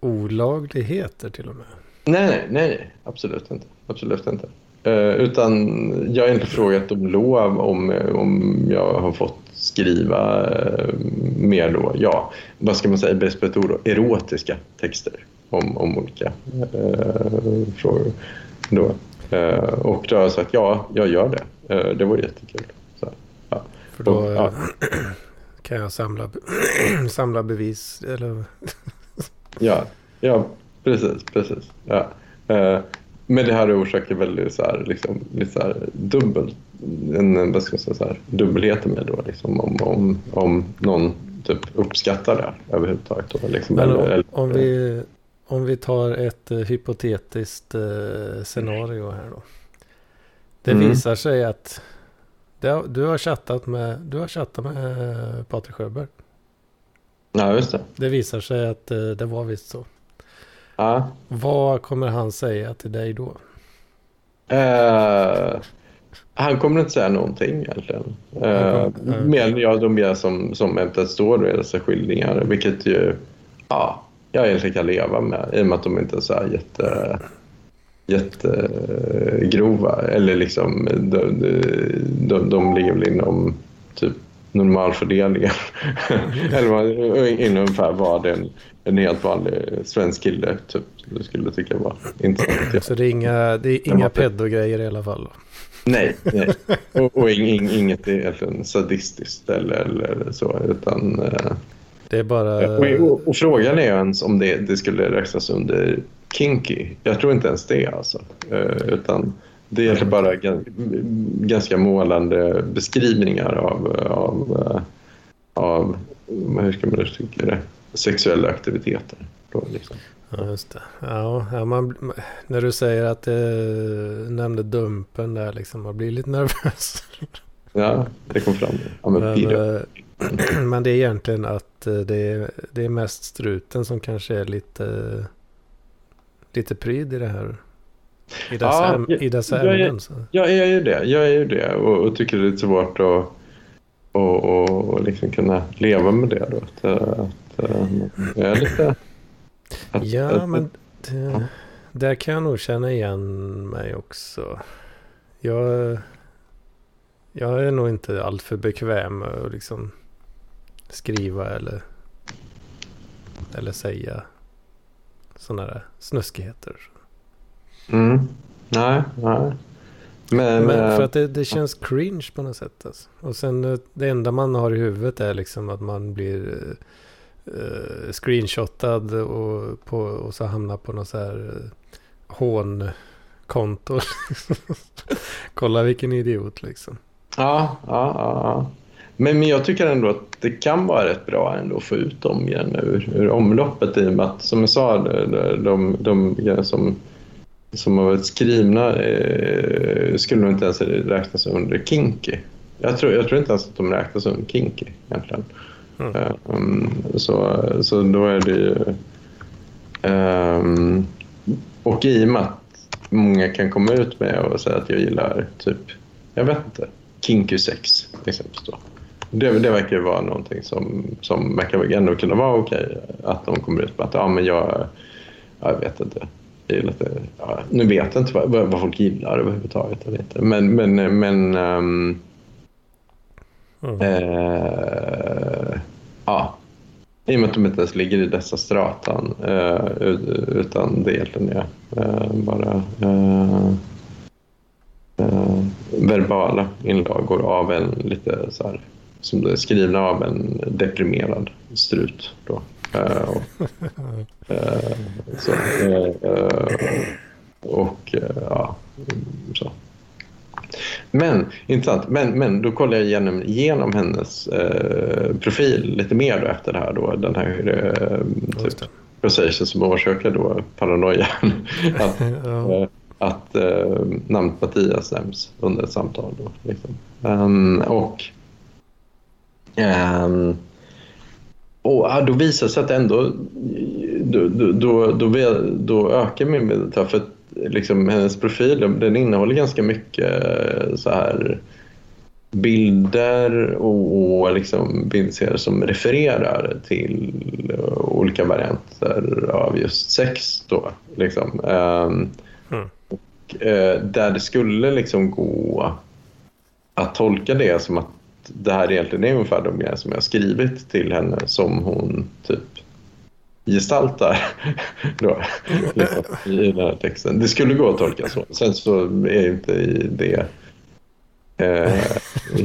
olagligheter till och med. Nej, nej, absolut inte. Absolut inte. Uh, utan jag har inte frågat om lov om, om jag har fått skriva uh, mer då, ja, vad ska man säga, bäst på ett ord, erotiska texter om, om olika uh, frågor. Då. och då har jag sagt ja, jag gör det. det vore jättekul. Så, ja. För då och, ja. kan jag samla, samla bevis eller? ja, ja, precis, precis. Ja. Men det här orsakar väl så här, liksom, lite så här dubbel, en, vad ska jag säga, så här, dubbelhet med då, liksom, om, om, om någon typ uppskattar det överhuvudtaget. Då, liksom, eller, om, vi, om vi tar ett uh, hypotetiskt uh, scenario här då. Det mm. visar sig att det, du har chattat med, du har chattat med uh, Patrik Sjöberg. Ja, just det. Det visar sig att det var visst så. Ja. Vad kommer han säga till dig då? Han kommer inte säga någonting egentligen. Uh, uh, mer ja, de mer som, som eventuellt står i dessa skildringar. Vilket ju ja, jag egentligen kan leva med i och med att de inte är så här jätte jättegrova. Eller liksom, de, de, de ligger väl inom typ normalfördelningen. Eller inom ungefär vad en, en helt vanlig svensk kille typ, du skulle tycka var intressant. Så det är inga, det är inga pedogrejer i alla fall? Nej, nej. Och, och ing, inget egentligen sadistiskt eller, eller så. Utan, eh, det är bara... Och, och, frågan är ens om det, det skulle räknas under kinky. Jag tror inte ens det alltså. Eh, utan det är bara ganska målande beskrivningar av, av, av hur ska man uttrycka det, sexuella aktiviteter. Då, liksom. Ja, just det. Ja, man, när du säger att det nämnde Dumpen där, liksom, man blir lite nervös. Ja, det kom fram. Ja, men, men, eh, men, det är egentligen att eh, det är, det är mest struten som kanske är lite, lite pryd i det här. I dessa, ja, i dessa jag, ämnen? Så. Jag är ju det. Jag är ju det och, och tycker det är svårt att och, och, och liksom kunna leva med det. Då. Att, att, jag är lite... Att, ja, att, men det, ja. där kan jag nog känna igen mig också. Jag, jag är nog inte alltför bekväm att liksom skriva eller, eller säga sådana där snuskigheter. Mm. Nej, nej. Men, Men för eh, att det, det känns cringe på något sätt. Alltså. Och sen eh, det enda man har i huvudet är liksom att man blir uh, screenshotad och, på, och så hamnar på något så här uh, hånkonto. Kolla vilken idiot liksom. Ja, ja, ja. Men, men jag tycker ändå att det kan vara rätt bra ändå att få ut dem igen ur, ur omloppet i och med att, som jag sa, de, de, de, som som har varit skrivna eh, skulle nog inte ens räknas under kinky. Jag tror, jag tror inte ens att de räknas under kinky egentligen. Mm. Um, så, så då är det ju... Um, och i och med att många kan komma ut med och säga att jag gillar typ, jag vet inte, kinky sex exempelvis då. Det, det verkar ju vara någonting som, som verkar ändå kunna vara okej. Att de kommer ut med att ja, men jag, jag vet inte, lite, ja, nu vet jag inte vad, vad folk gillar överhuvudtaget. Jag vet Men, men, men um, mm. uh, ja. I och med att de inte ens ligger i dessa stratan uh, utan det egentligen är uh, bara verbala inlagor av en lite så här, som är skrivna av en deprimerad strut. Då. Uh, och, uh, så, uh, och ja, så. Men, intressant. Men, men då kollade jag igenom, igenom hennes profil lite mer då efter det här. Då, den här eh, typ, procession som orsakar då paranoian. att ja. att namnet Mattias nämns under ett samtal. Då, liksom. um, och um, och ja, då visar det sig att ändå då, då, då, då ökar min medeltid för att liksom, hennes profil den innehåller ganska mycket eh, så här bilder och, och liksom bildserier som refererar till olika varianter av just sex. Då, liksom. Um, mm. och, uh, där det skulle liksom gå att tolka det som att det här egentligen är ungefär de grejer som jag skrivit till henne som hon typ gestaltar då, liksom, i den här texten. Det skulle gå att tolka så. Sen så är inte det eh,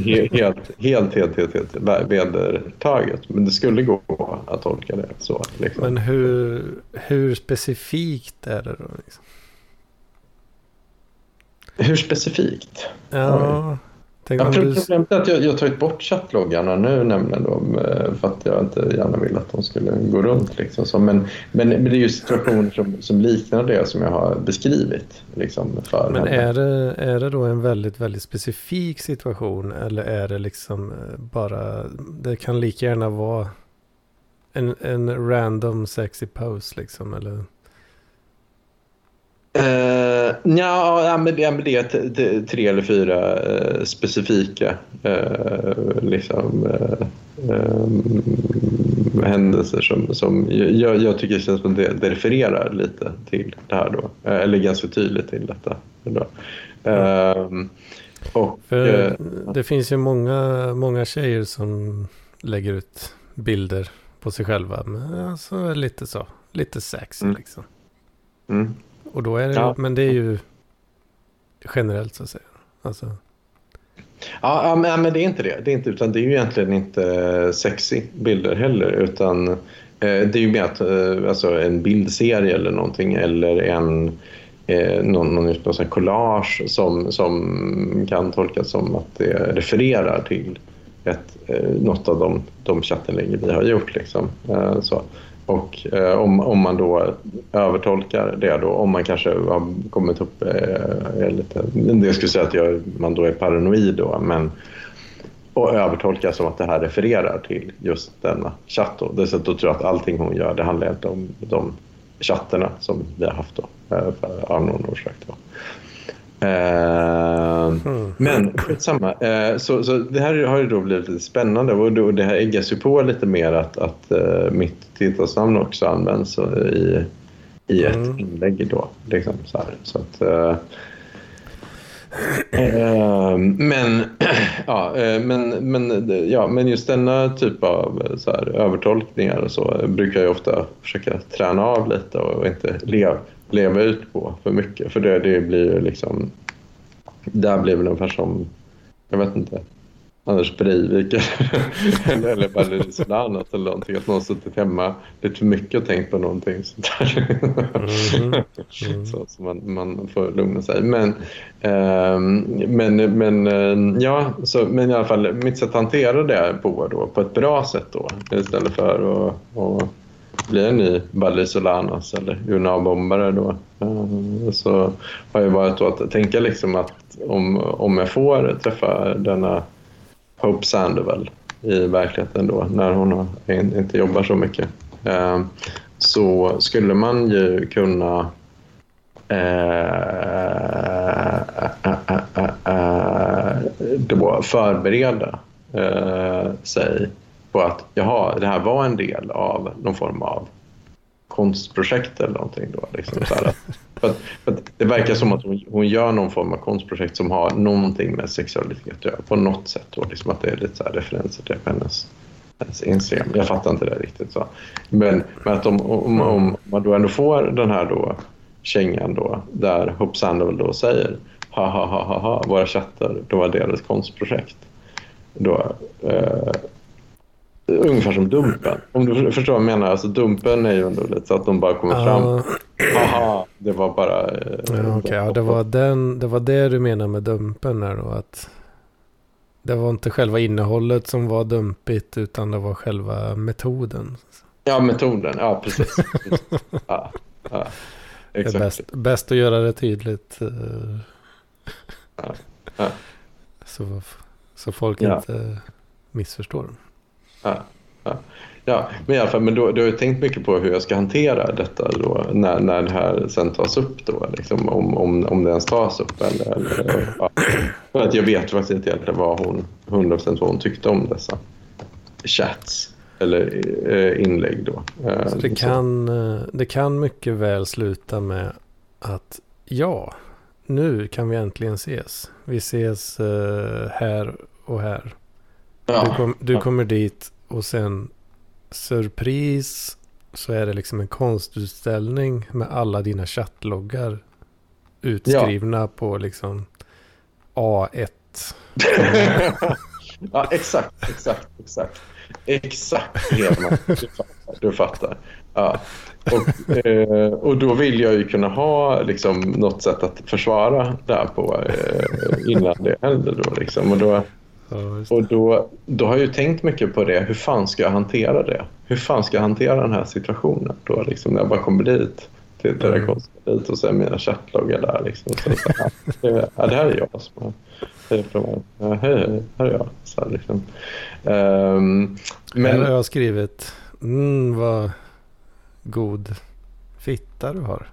helt, helt, helt, helt, helt, helt vedertaget. Men det skulle gå att tolka det så. Liksom. Men hur, hur specifikt är det då? Liksom? Hur specifikt? Ja, Tänk ja, du... Problemet är att jag, jag tagit bort chattloggarna nu nämligen då, eh, för att jag inte gärna vill att de skulle gå runt. Liksom. Så, men, men, men det är ju situationer som, som liknar det som jag har beskrivit. Liksom, för men är det, är det då en väldigt, väldigt specifik situation eller är det liksom eh, bara, det kan lika gärna vara en, en random sexy pose liksom eller? Uh, ja, men det, men det är tre eller fyra uh, specifika uh, liksom, uh, händelser som, som jag, jag tycker känns som det, det refererar lite till det här då. eller ganska tydligt till detta. Då. Mm. och, För det finns ju många, många tjejer som lägger ut bilder på sig själva. Men alltså lite så, lite sexy mm. liksom. Mm. Och då är det, ja. men det är ju generellt så att säga. Alltså. Ja, men det är inte det. det är inte, utan det är ju egentligen inte sexy bilder heller. Utan eh, det är ju mer att, eh, alltså en bildserie eller någonting eller en eh, någon, någon, någon collage som, som kan tolkas som att det refererar till ett, något av de, de chattinlägg vi har gjort. Liksom. Så. Och eh, om, om man då övertolkar det då, om man kanske har kommit upp eh, lite, jag skulle säga att jag, man då är paranoid då, men och övertolkar som att det här refererar till just denna chatt. Då. Då tror jag att allting hon gör, det handlar inte om de chatterna som vi har haft då, eh, av någon orsak. Eh, mm. Men skitsamma. Eh, så, så det här har ju då blivit lite spännande och, då, det här äggas ju på lite mer att, att uh, mitt tilltalsnamn också används i, i ett mm. inlägg då. Liksom, så här. Så att, men, ja, men, men, ja, men just denna typ av så här, övertolkningar och så brukar jag ofta försöka träna av lite och inte leva, leva ut på för mycket. För det, det blir ju liksom... Där blir väl ungefär som, jag vet inte, Anders Breivik eller, eller Valerie Solanas eller någonting. Att någon suttit hemma lite för mycket och tänkt på någonting sånt där. Mm. Mm. så, så man, man får lugna sig. Men, eh, men, men, eh, ja, så, men i alla fall mitt sätt att hantera det på, då, på ett bra sätt då istället för att, att blir en ny Balli Solanas eller UNA-bombare då. Eh, så har jag varit att tänka liksom att om, om jag får träffa denna Hope Sandoval i verkligheten då när hon inte jobbar så mycket eh, så skulle man ju kunna eh, då förbereda sig på att jaha, det här var en del av någon form av konstprojekt eller någonting. Då, liksom, så här, för att, för att det verkar som att hon, hon, gör någon form av konstprojekt som har någonting med sexualitet att göra på något sätt. Då, liksom att det är lite så referenser till hennes, hennes Instagram. Jag fattar inte det riktigt. så. Men, men att om, om, om, man då ändå får den här då, kängan då, där Hope Sandoval då säger ha ha ha ha ha, våra chattar, då var ett konstprojekt. Då, eh, Ungefär som Dumpen. Om du förstår vad jag menar. Alltså Dumpen är ju ändå lite så att de bara kommer fram. Haha, det var bara... Eh, ja, okay, ja, det, var den, det var det du menar med Dumpen här då. Att det var inte själva innehållet som var dumpigt utan det var själva metoden. Ja, metoden. Ja, precis. ja, ja, det är bäst, bäst att göra det tydligt. Ja, ja. Så, så folk inte missförstår. Ja, ja. ja, men i alla fall, men då, då har jag tänkt mycket på hur jag ska hantera detta då, när, när det här sen tas upp. Då, liksom, om, om, om det ens tas upp. Eller, eller, ja. För att jag vet faktiskt inte egentligen vad hon, 100% vad hon tyckte om dessa chats. eller eh, inlägg då. Eh, så det, kan, eh, det kan mycket väl sluta med att ja, nu kan vi äntligen ses. Vi ses uh, här och här. Ja. Du, kom, du, kommer dit och sen surpris så är det liksom en konstutställning med alla dina chattloggar utskrivna ja. på liksom A1. ja, exakt, exakt, exakt. Exakt. Du fattar. Du fattar. Ja. Och, eh, och då vill jag ju kunna ha liksom, något sätt att försvara det här på eh, innan det händer. Då, liksom. Och, då, och då, då har jag ju tänkt mycket på det. Hur fan ska jag hantera det? Hur fan ska jag hantera den här situationen då, liksom, när jag bara kommer dit? Till, till mm. och ser mina chattloggar där. Liksom. Så, så här, det, ja, det här är jag som har hej, hej, här är jag. Så här, liksom. Um, men... Här har jag skrivit, mm, vad god fitta du har.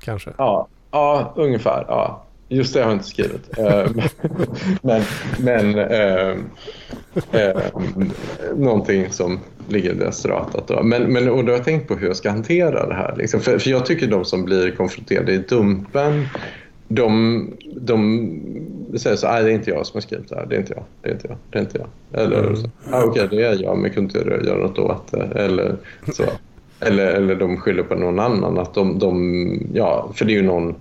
Kanske. Ja, ja ungefär. Ja. Just det har jag inte skrivit. Eh, men men äh, äh, någonting som ligger deseratat. Då. Men, men, och då har jag tänkt på hur jag ska hantera det här. Liksom. För, för jag tycker de som blir konfronterade i Dumpen de, de säger så här, det är inte jag som har skrivit det här, det är inte jag, det är inte jag, det är inte jag. Eller mm. så, ah, okej, okay, det är jag, men kunde inte göra något åt det. Eller så. Eller, eller de skyller på någon annan. Att de, de, ja, för det är ju någon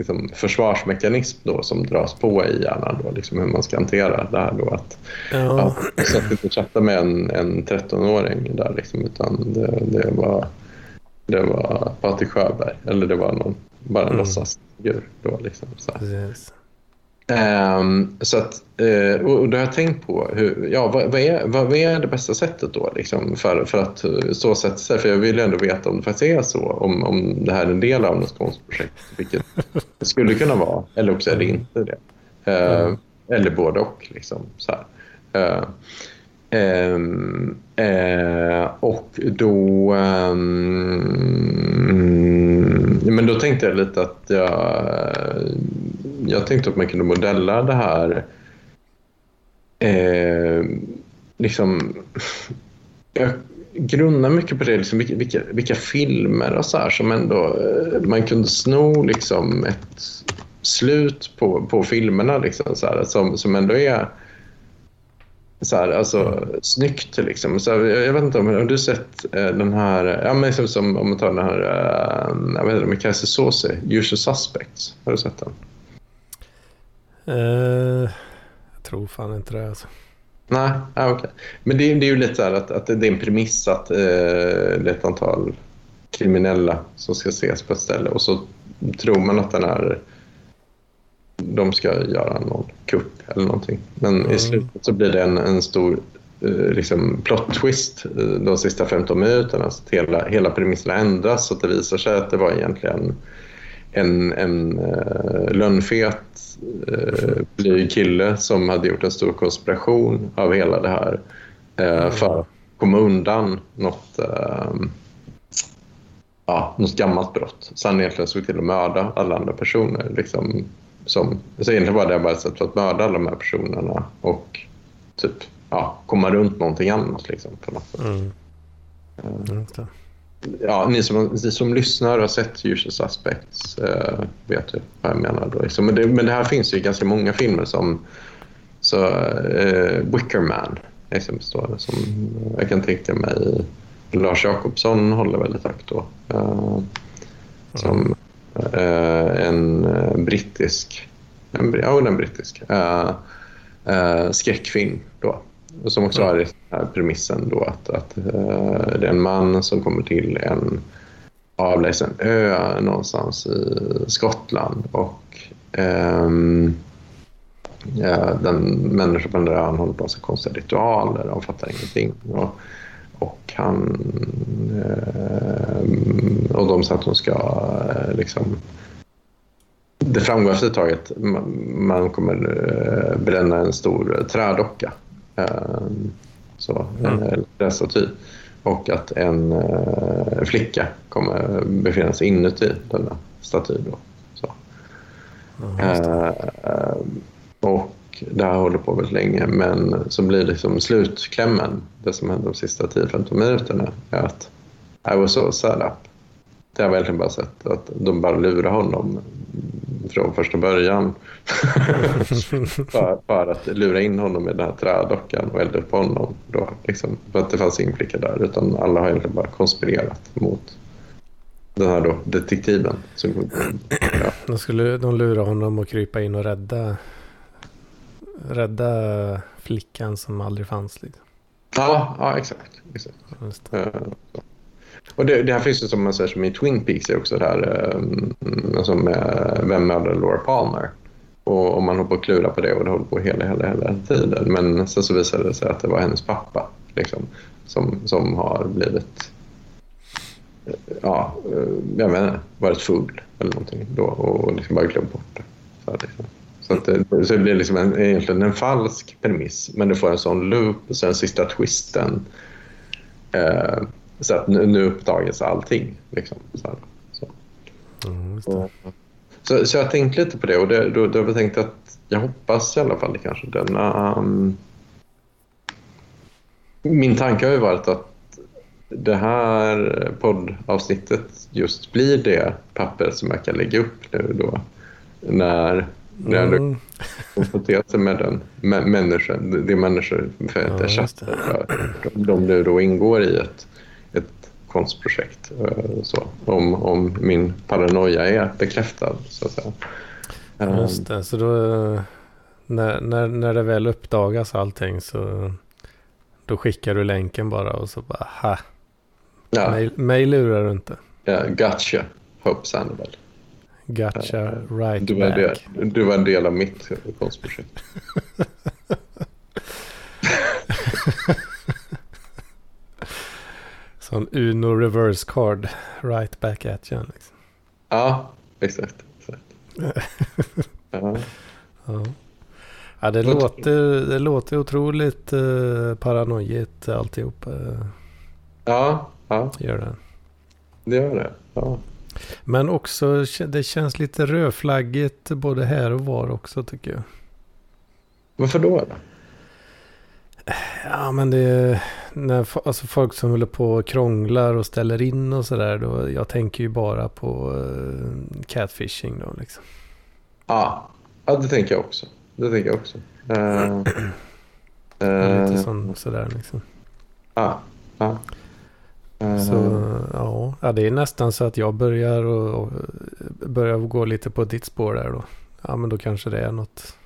liksom, försvarsmekanism då som dras på i hjärnan. Då, liksom hur man ska hantera det här. Då, att, ja. så att inte chatta med en, en 13-åring där. Liksom, utan det, det, var, det var Patrik Sjöberg. Eller det var någon, bara en mm. låtsasfigur. Då, liksom, så. Yes. Um, så att, uh, och då har jag tänkt på hur, ja, vad, vad, är, vad, är det bästa sättet då liksom, för, för att eh, så sätta sig? För jag vill ändå veta om det faktiskt är så, om, om det här är en del av något konstprojekt, vilket det skulle kunna vara, eller också är det inte det. Uh, mm. Eller både och. Liksom, så uh, um, och då... Um, men då tänkte jag lite att jag jag tänkte att man kunde modella det här eh, liksom jag grunnar mycket på det, liksom, vilka, vilka filmer och så här, som ändå eh, man kunde sno liksom ett slut på, på filmerna liksom, så här, som, som ändå är så här, alltså, snyggt. Liksom. Så, jag vet inte om har du sett eh, den här, ja, men liksom, som, om man tar den här, eh, jag vet inte, med Cassie Saucy, Usual Suspects. Har du sett den? Uh, jag tror fan inte det alltså. Nej, ah, okej. Okay. Men det, det, är ju lite så här att, att det är en premiss att uh, det är ett antal kriminella som ska ses på ett ställe och så tror man att den är de ska göra någon kupp eller någonting. Men mm. i slutet så blir det en, en stor uh, liksom plot twist de sista 15 minuterna. Så att hela, hela premissen ändras så att det visar sig att det var egentligen en, en uh, lönnfet eh, blyg kille som hade gjort en stor konspiration av hela det här eh, för att komma undan något, eh, ja, något gammalt brott. Sen egentligen såg till att mörda alla andra personer. Liksom, som, så egentligen var det bara ett sätt för att mörda alla de här personerna och typ ja, komma runt någonting annat. Liksom, på något sätt. Mm. Uh, ja, ni som, ni som lyssnar och har sett Usual Suspects uh, vet ju vad jag menar. Då. Liksom. Men, det, men det här finns ju ganska många filmer som så, uh, Wicker Man exempelvis som jag kan tänka mig Lars Jakobsson håller väldigt högt då. Uh, som en brittisk, en, ja, en brittisk skräckfilm då som också har den här premissen då att, att det är en man som kommer till en avlägsen ö någonstans i Skottland och um, ja, den människan på den där ön håller på med konstiga ritualer, de fattar ingenting. Och, och han uh, och de säger att hon ska uh, liksom det framgår efter ett tag att man kommer bränna en stor trädocka så, mm. en lässtaty. Och att en flicka kommer befinna sig inuti denna staty. Då. Så. Och det här håller på väldigt länge men så blir liksom slutklämmen, det som händer de sista 10-15 minuterna, är att I was so set up. Det har jag verkligen bara sett att de bara lurar honom från första början för, för, att lura in honom i den här trädockan och elda upp honom. Då, liksom, för att det fanns ingen flicka där utan alla har egentligen bara konspirerat mot den här då, detektiven. Som, ja. de skulle de lura honom att krypa in och rädda, rädda flickan som aldrig fanns. Liksom. Ja, ja, exakt. exakt. Det. och det, det, här finns ju som man säger som i Twin Peaks också det här um, som uh, Vem mördade Laura Palmer? Och, och man håller på att klura på det och det håller på hela, hela, hela tiden. Men sen så visade det sig att det var hennes pappa liksom, som, som har blivit ja, jag menar, varit full eller någonting då och liksom bara glömt bort det. Så, liksom. Så, att det, så det blir liksom en, egentligen en falsk premiss men du får en sån loop och sen sista twisten. Eh, så att nu, nu uppdagas allting. Liksom, så, så. Mm, så, så, jag tänkte lite på det och det, då, då har jag tänkt att jag hoppas i alla fall kanske denna... Um, min tanke har ju varit att det här poddavsnittet just blir det papper som jag kan lägga upp nu då. När, när jag mm. konfronterar sig med den med människan, det är människor för att jag chattar de, de nu då ingår i ett, ett konstprojekt. Eh, så, om, om min paranoia är bekräftad så att säga. Just det, så då när, när, när det väl uppdagas allting så då skickar du länken bara och så bara ha Ja. Mig, mig lurar du inte. Ja, gotcha, Hope Sandoval. Gotcha, uh, right du var back. Del, du var en del av mitt konstprojekt. Sån Uno reverse card, right back at you. Liksom. Ja, exakt. exakt. ja. ja. Ja, det, låter, det låter otroligt uh, paranoigt alltihop. Uh. Ja, Ja. Gör det. Det gör det. Ja. Men också det känns lite rödflaggigt både här och var också tycker jag. Varför då? Ja men det är när alltså folk som håller på och krånglar och ställer in och sådär. Jag tänker ju bara på uh, catfishing då liksom. Ja. ja, det tänker jag också. Det tänker jag också. Uh, uh, lite sån, sådär liksom. Ja, ja. Så ja, ja, det är nästan så att jag börjar och, och börjar gå lite på ditt spår där då. Ja, men då kanske det är något.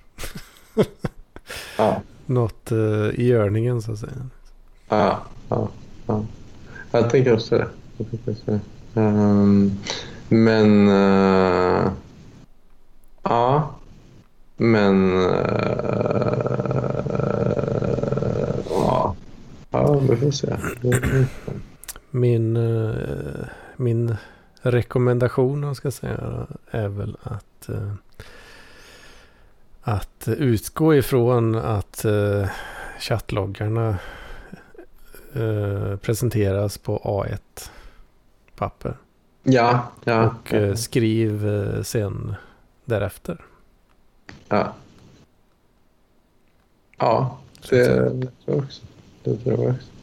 ja. Något uh, i görningen så att säga. Ja, ja, ja. Jag tänker också det. Jag tänker också det. Um, men uh, ja, men uh, ja, ja, vi får se min, eh, min rekommendation om ska säga är väl att eh, att utgå ifrån att uh, chattloggarna presenteras på A1 papper. Ja, ja. Och skriv sen därefter. Ja. Ja, det tror jag också. Det tror jag också.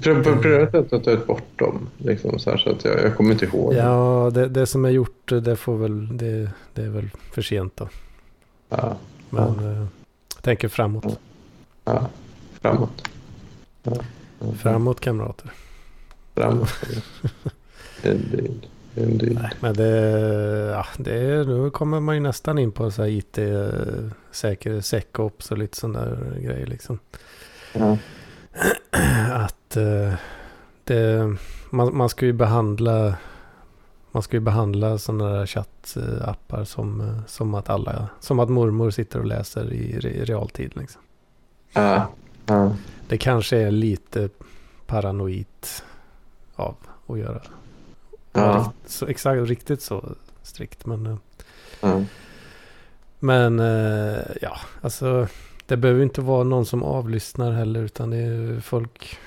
Pröva att ta ut bort dem. Liksom, så, så att jag, jag kommer inte ihåg. Ja, det, det som är gjort det, får väl, det, det är väl för sent då. Ja. Men ja. Eh, jag tänker framåt. Ja, framåt. Ja. Framåt kamrater. Framåt. Indeed. Indeed. Nej, men det, ja, det, nu kommer man ju nästan in på så här IT, säker, SecOps och lite sådana grejer liksom. Ja. att uh, det, man, man ska ju behandla man ska ju behandla sådana där chattappar som, som att alla, som att mormor sitter och läser i, i realtid. Liksom. Uh, uh. Det kanske är lite paranoid av att göra. Uh. Så, exakt, riktigt så strikt. Men, men ja, alltså det behöver inte vara någon som avlyssnar heller utan det är folk.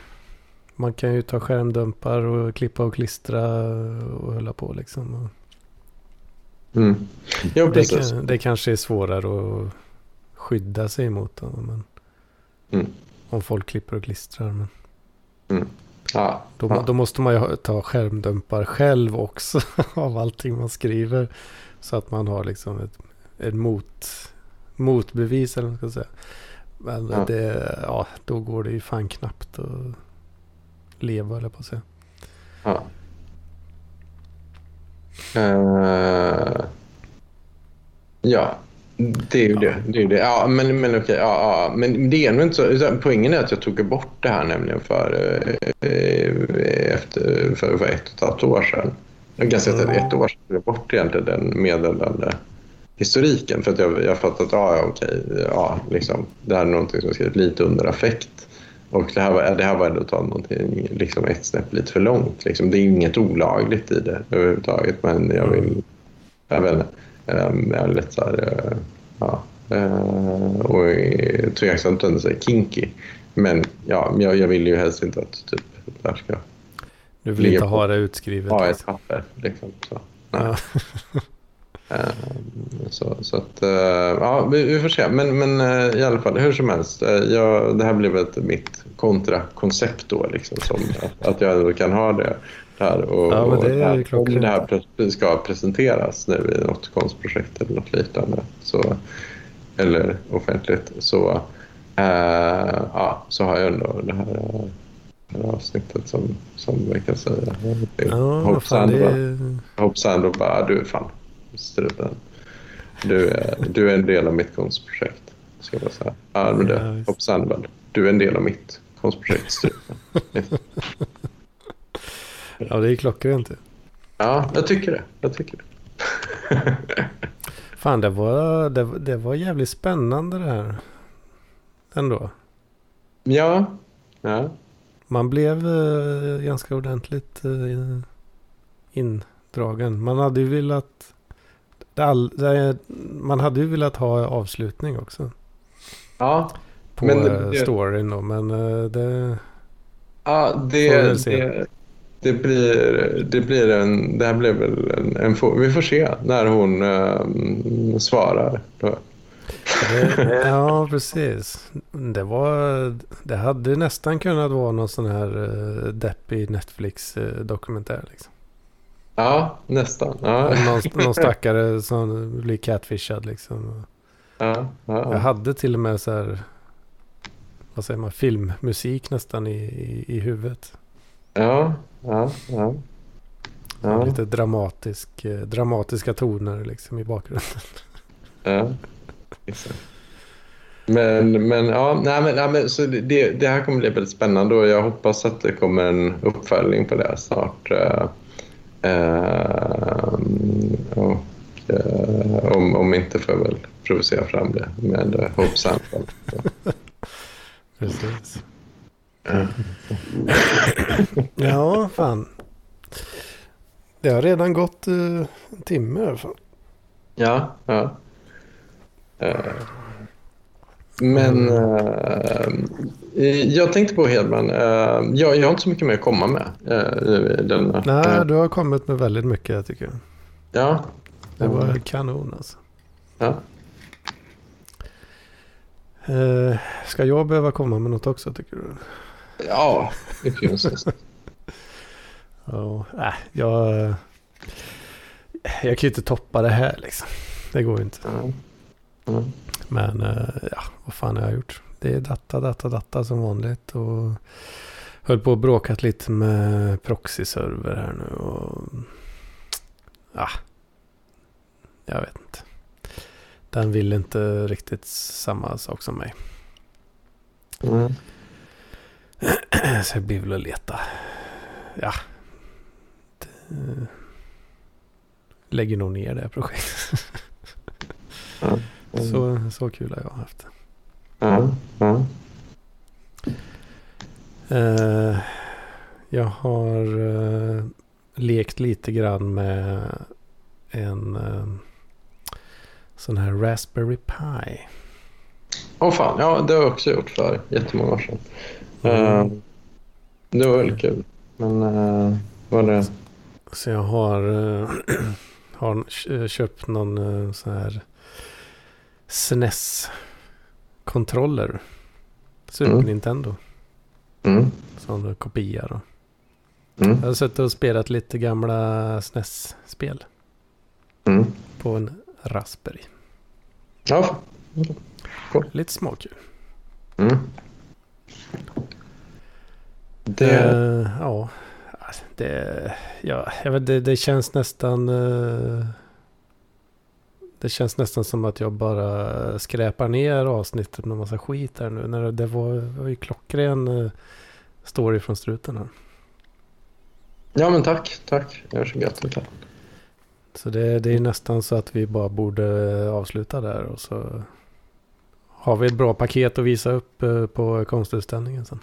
Man kan ju ta skärmdumpar och klippa och klistra och hålla på liksom. Mm. Ja, det, kan, det kanske är svårare att skydda sig mot dem. Men Mm. Om folk klipper och klistrar. Men Ja, då, ja. då måste man ju ta skärmdumpar själv också av allting man skriver. Så att man har liksom ett, ett mot, motbevis eller vad man ska säga. Men Ja. det, ja, då går det ju fan knappt att leva eller på att säga. Ja. Eh, ja, det är ju det. det, är det. Ja, men, men okej. Ja, ja. Men det är nog inte så. Poängen är att jag tog bort det här nämligen för, eh, efter, för, för ett och ett halvt år sedan. Ganska Mm. ett år sedan tog jag bort egentligen den meddelande historiken för att jag, jag fattat att ja, ja, okej, ja, liksom, det här är någonting som jag skrivit lite under affekt. Och det här var, det här var ändå att ta någonting liksom ett snäpp lite för långt. Liksom. Det är inget olagligt i det överhuvudtaget men jag vill... Jag vet inte. ehm, Jag är lite så här... eh, Ja, eh, och är tveksamt att säga kinky. Men ja, jag, jag vill ju helst inte att typ, det här ska Du vill inte ha det utskrivet. ha ett papper. Liksom, så. Ja. Ehm, Så, så att, eh, ja, vi, får se. Men, men eh, i alla fall, hur som helst. eh, Jag, det här blev ett, mitt kontrakoncept då. Liksom, som, att, att jag kan ha det där. Och, Ja, men det är och om det här ska presenteras nu i något konstprojekt eller något liknande. Så, eller offentligt. Så, eh, ja, så har jag ändå det här, eh, det här avsnittet som, som vi kan säga. Ja. Hope Sandro bara, du fan struten. Du är, du är en del av mitt konstprojekt. Ska jag säga. Ja, men det. Hope Sandberg, du är en del av mitt konstprojekt struten. Ja, det är klockrent. Ja, jag tycker det. Jag tycker det. Fan, det var, det, var- det var jävligt spännande det här. Ändå. ja, ja, Man blev eh, ganska ordentligt eh, indragen. Man hade ju velat... All, det, man hade ju velat ha avslutning också. ja. På Men det- storyn då. Men eh, det... ja det, det, det, blir, det blir en... Det här blir väl en, en... Vi får se när hon ehm, svarar. Det ja, precis. Det var... Det hade nästan kunnat vara någon sån här deppig Netflix-dokumentär. Liksom. Ja, nästan. Ja. Någon, någon stackare som blir catfishad liksom. Ja, ja. Jag hade till och med så här, vad säger man, filmmusik nästan i, i, i huvudet. Ja, ja, ja. ja. Lite dramatisk, eh, dramatiska toner liksom i bakgrunden. ja. Exakt. Men, men, ja, nej, men, ja, men så det, det här kommer bli väldigt spännande och jag hoppas att det kommer en uppföljning på det snart. Eh, eh, och, eh, om, om inte får jag väl provocera fram det med eh, Hope Sample. Precis. Ja, fan. Det har redan gått eh, en timme i alla fall. Ja, ja. Eh, Men eh, jag tänkte på Hedman, eh, jag, jag har inte så mycket mer att komma med. eh, i denna. Nej, du har kommit med väldigt mycket tycker jag. Ja, Det var kanon alltså. ja. Eh, ska jag behöva komma med något också tycker du? ja det finns. Ja, äh, jag, jag kan ju inte toppa det här liksom. Det går ju inte. Ja. Ja. Men eh, ja, vad fan har jag gjort? Det är data, data, data som vanligt. Och höll på och bråkat lite med proxy-server här nu. Och, ja, jag vet inte. Den vill inte riktigt samma sak som mig. Mm. Så jag blir väl att leta. Ja. Det, lägger nog ner det här projektet. Ja. Så, så kul har jag haft. Ja. Ja. Eh, jag har eh, lekt lite grann med en eh, sån här Raspberry Pi. Åh fan, ja det har jag också gjort för jättemånga år sedan. Mm. Det var väldigt kul. Men uh, var det... Så jag har, har kö- köpt någon sån här SNES kontroller. Super Mm. Nintendo. Mm. Som kopia då. Mm. Jag har suttit och spelat lite gamla SNES-spel. Mm. På en Raspberry. Ja. Lite småkul. Mm. Det... Eh, ja, alltså, det, ja jag vet, det, det känns nästan... eh, det känns nästan som att jag bara skräpar ner avsnittet med massa skit här nu. När det, det var, var ju klockren uh, story från struten här. Ja, men tack. Tack. Jag är så gött det här. Så det, det är nästan så att vi bara borde avsluta där och så har vi ett bra paket att visa upp eh, på konstutställningen sen.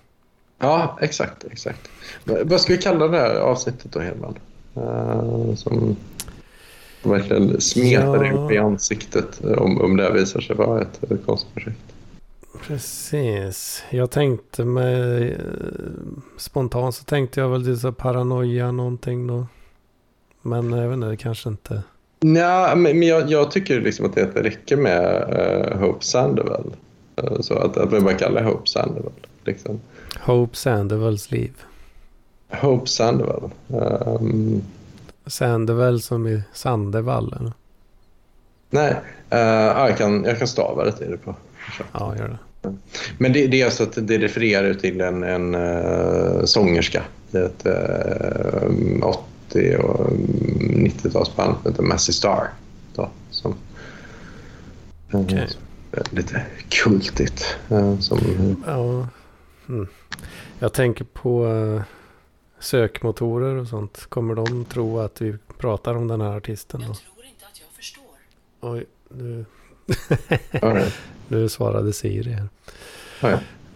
Ja, exakt. exakt. Vad ska vi kalla det här avsnittet då, Hedman? Uh, som verkligen smetar dig Ja. upp i ansiktet om, om det här visar sig vara ett, ett konstprojekt. Precis. Jag tänkte mig eh, spontant så tänkte jag väl så paranoia någonting då. Men jag vet inte, det kanske inte. Nej, men, men jag, jag tycker liksom att det räcker med uh, Hope Sandoval. Uh, så att, att vi bara kallar Hope Sandoval. Liksom. Hope Sandoval's liv. Hope Sandoval. Um, Sandoval som i Sandevall eller? nej, uh, ja, jag, kan, jag kan stava det till det på. Ja, gör det. Men det, det är alltså att det refererar till en, en uh, sångerska i ett uh, 80 och 90-talsband som heter Massey Star. Då, som, eh, är lite kultigt. eh, som, Ja. Mm. Jag tänker på eh, sökmotorer och sånt. Kommer de tro att vi pratar om den här artisten då? Jag tror inte att jag förstår. Oj, nu, nu svarade Siri här.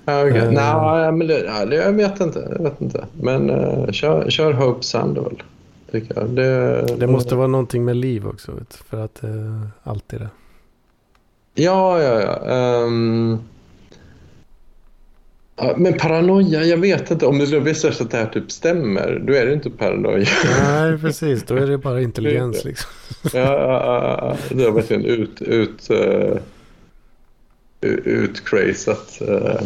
Ja, okay. Eh. Nej, men det, ja, det, jag vet inte. Jag vet inte. Men uh, kör, kör Hope Sandoval. Tycker jag. Det, Det måste vara någonting med liv också. För att eh, alltid det. Ja, ja, ja. Ehm, ja, men paranoia, jag vet inte. Om det skulle visa sig att det här typ stämmer, då är det inte paranoia. Nej, precis. Då är det bara intelligens liksom. ja, ja, ja, ja. det har verkligen ut, ut, uh, utcrazat uh,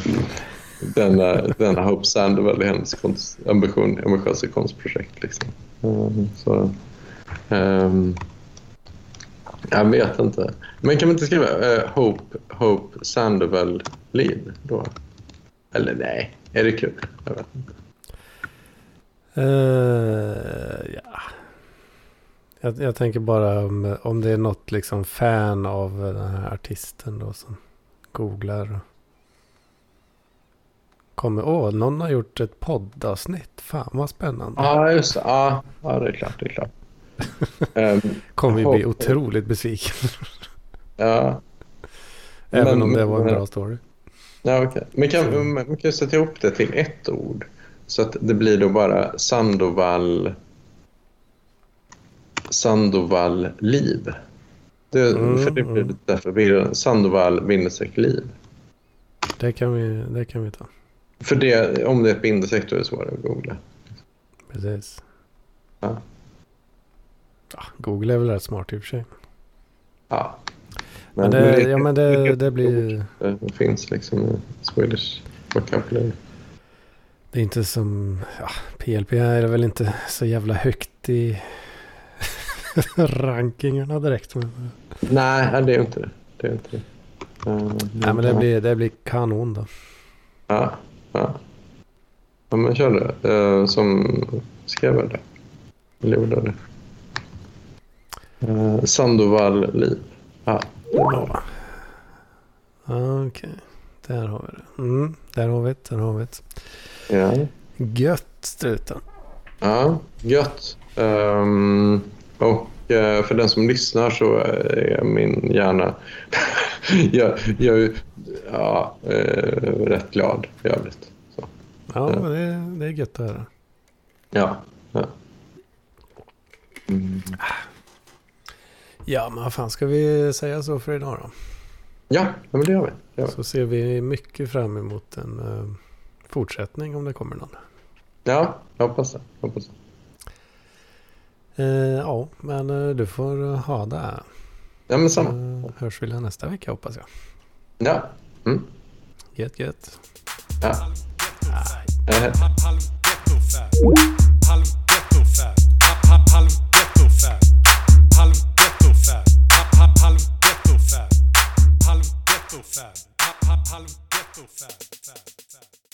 denna, denna Hope Sandoval i hennes konst, ambition, ambitiösa konstprojekt. Liksom. Ehm, så, ehm, jag vet inte. Men kan man inte skriva eh, Hope, Hope Sandoval liv då? Eller nej, är det kul? Jag vet inte. Eh, ja. Jag, jag tänker bara om, om det är något liksom fan av den här artisten då som googlar. och Kommer, åh, någon har gjort ett poddavsnitt. Fan vad spännande. Ja, just det. Ja, ja, det är klart. Det är klart. Ehm, Kommer vi bli otroligt besviken. ja, Även Men- om det var en men- bra story. Ja okej. Men kan, man kan sätta ihop det till ett ord. Så att det blir då bara Sandoval... Sandoval liv. Det, Mm, för det blir mm. lite därför blir Sandoval bindestreck liv. Det kan vi, det kan vi ta. För det, om det är ett bindestreck då är det svårare att googla. Precis. Ja. Ja, Google är väl rätt smart i och för sig. Ja. Men det, ja, men det, det blir... Det finns liksom Swedish vocabulary. Det är inte som... Ja, PLP är väl inte så jävla högt i rankingarna direkt. Men, Nej, det är inte det. Det är inte det. Uh, nej, men det blir, det blir kanon då. Ja, ja. Ja, men kör det. Uh, som skrev jag det? Eller gjorde det? Uh, Sandoval liv. Ja, Okej, där har vi det. Mm, där har vi det, där har vi det. Ja. Gött struten. Ja, gött. Ehm, och eh, för den som lyssnar så är min hjärna... jag, jag ja, eh, rätt glad i övrigt. Så, Ja, Ja. men det, det är gött att höra. ja. ja. Mm. Ja, men vad fan ska vi säga så för idag då? Ja, men det gör vi. Det gör vi. Så ser vi mycket fram emot en eh, fortsättning om det kommer någon. Ja, jag hoppas det. Jag hoppas det. Eh, ja, men eh, du får ha det. Ja, men samma. Hörs vi nästa vecka hoppas jag. Ja. Mm. Gött gött. Ja. Eh, Halv ghetto fab. Halv ghetto fab.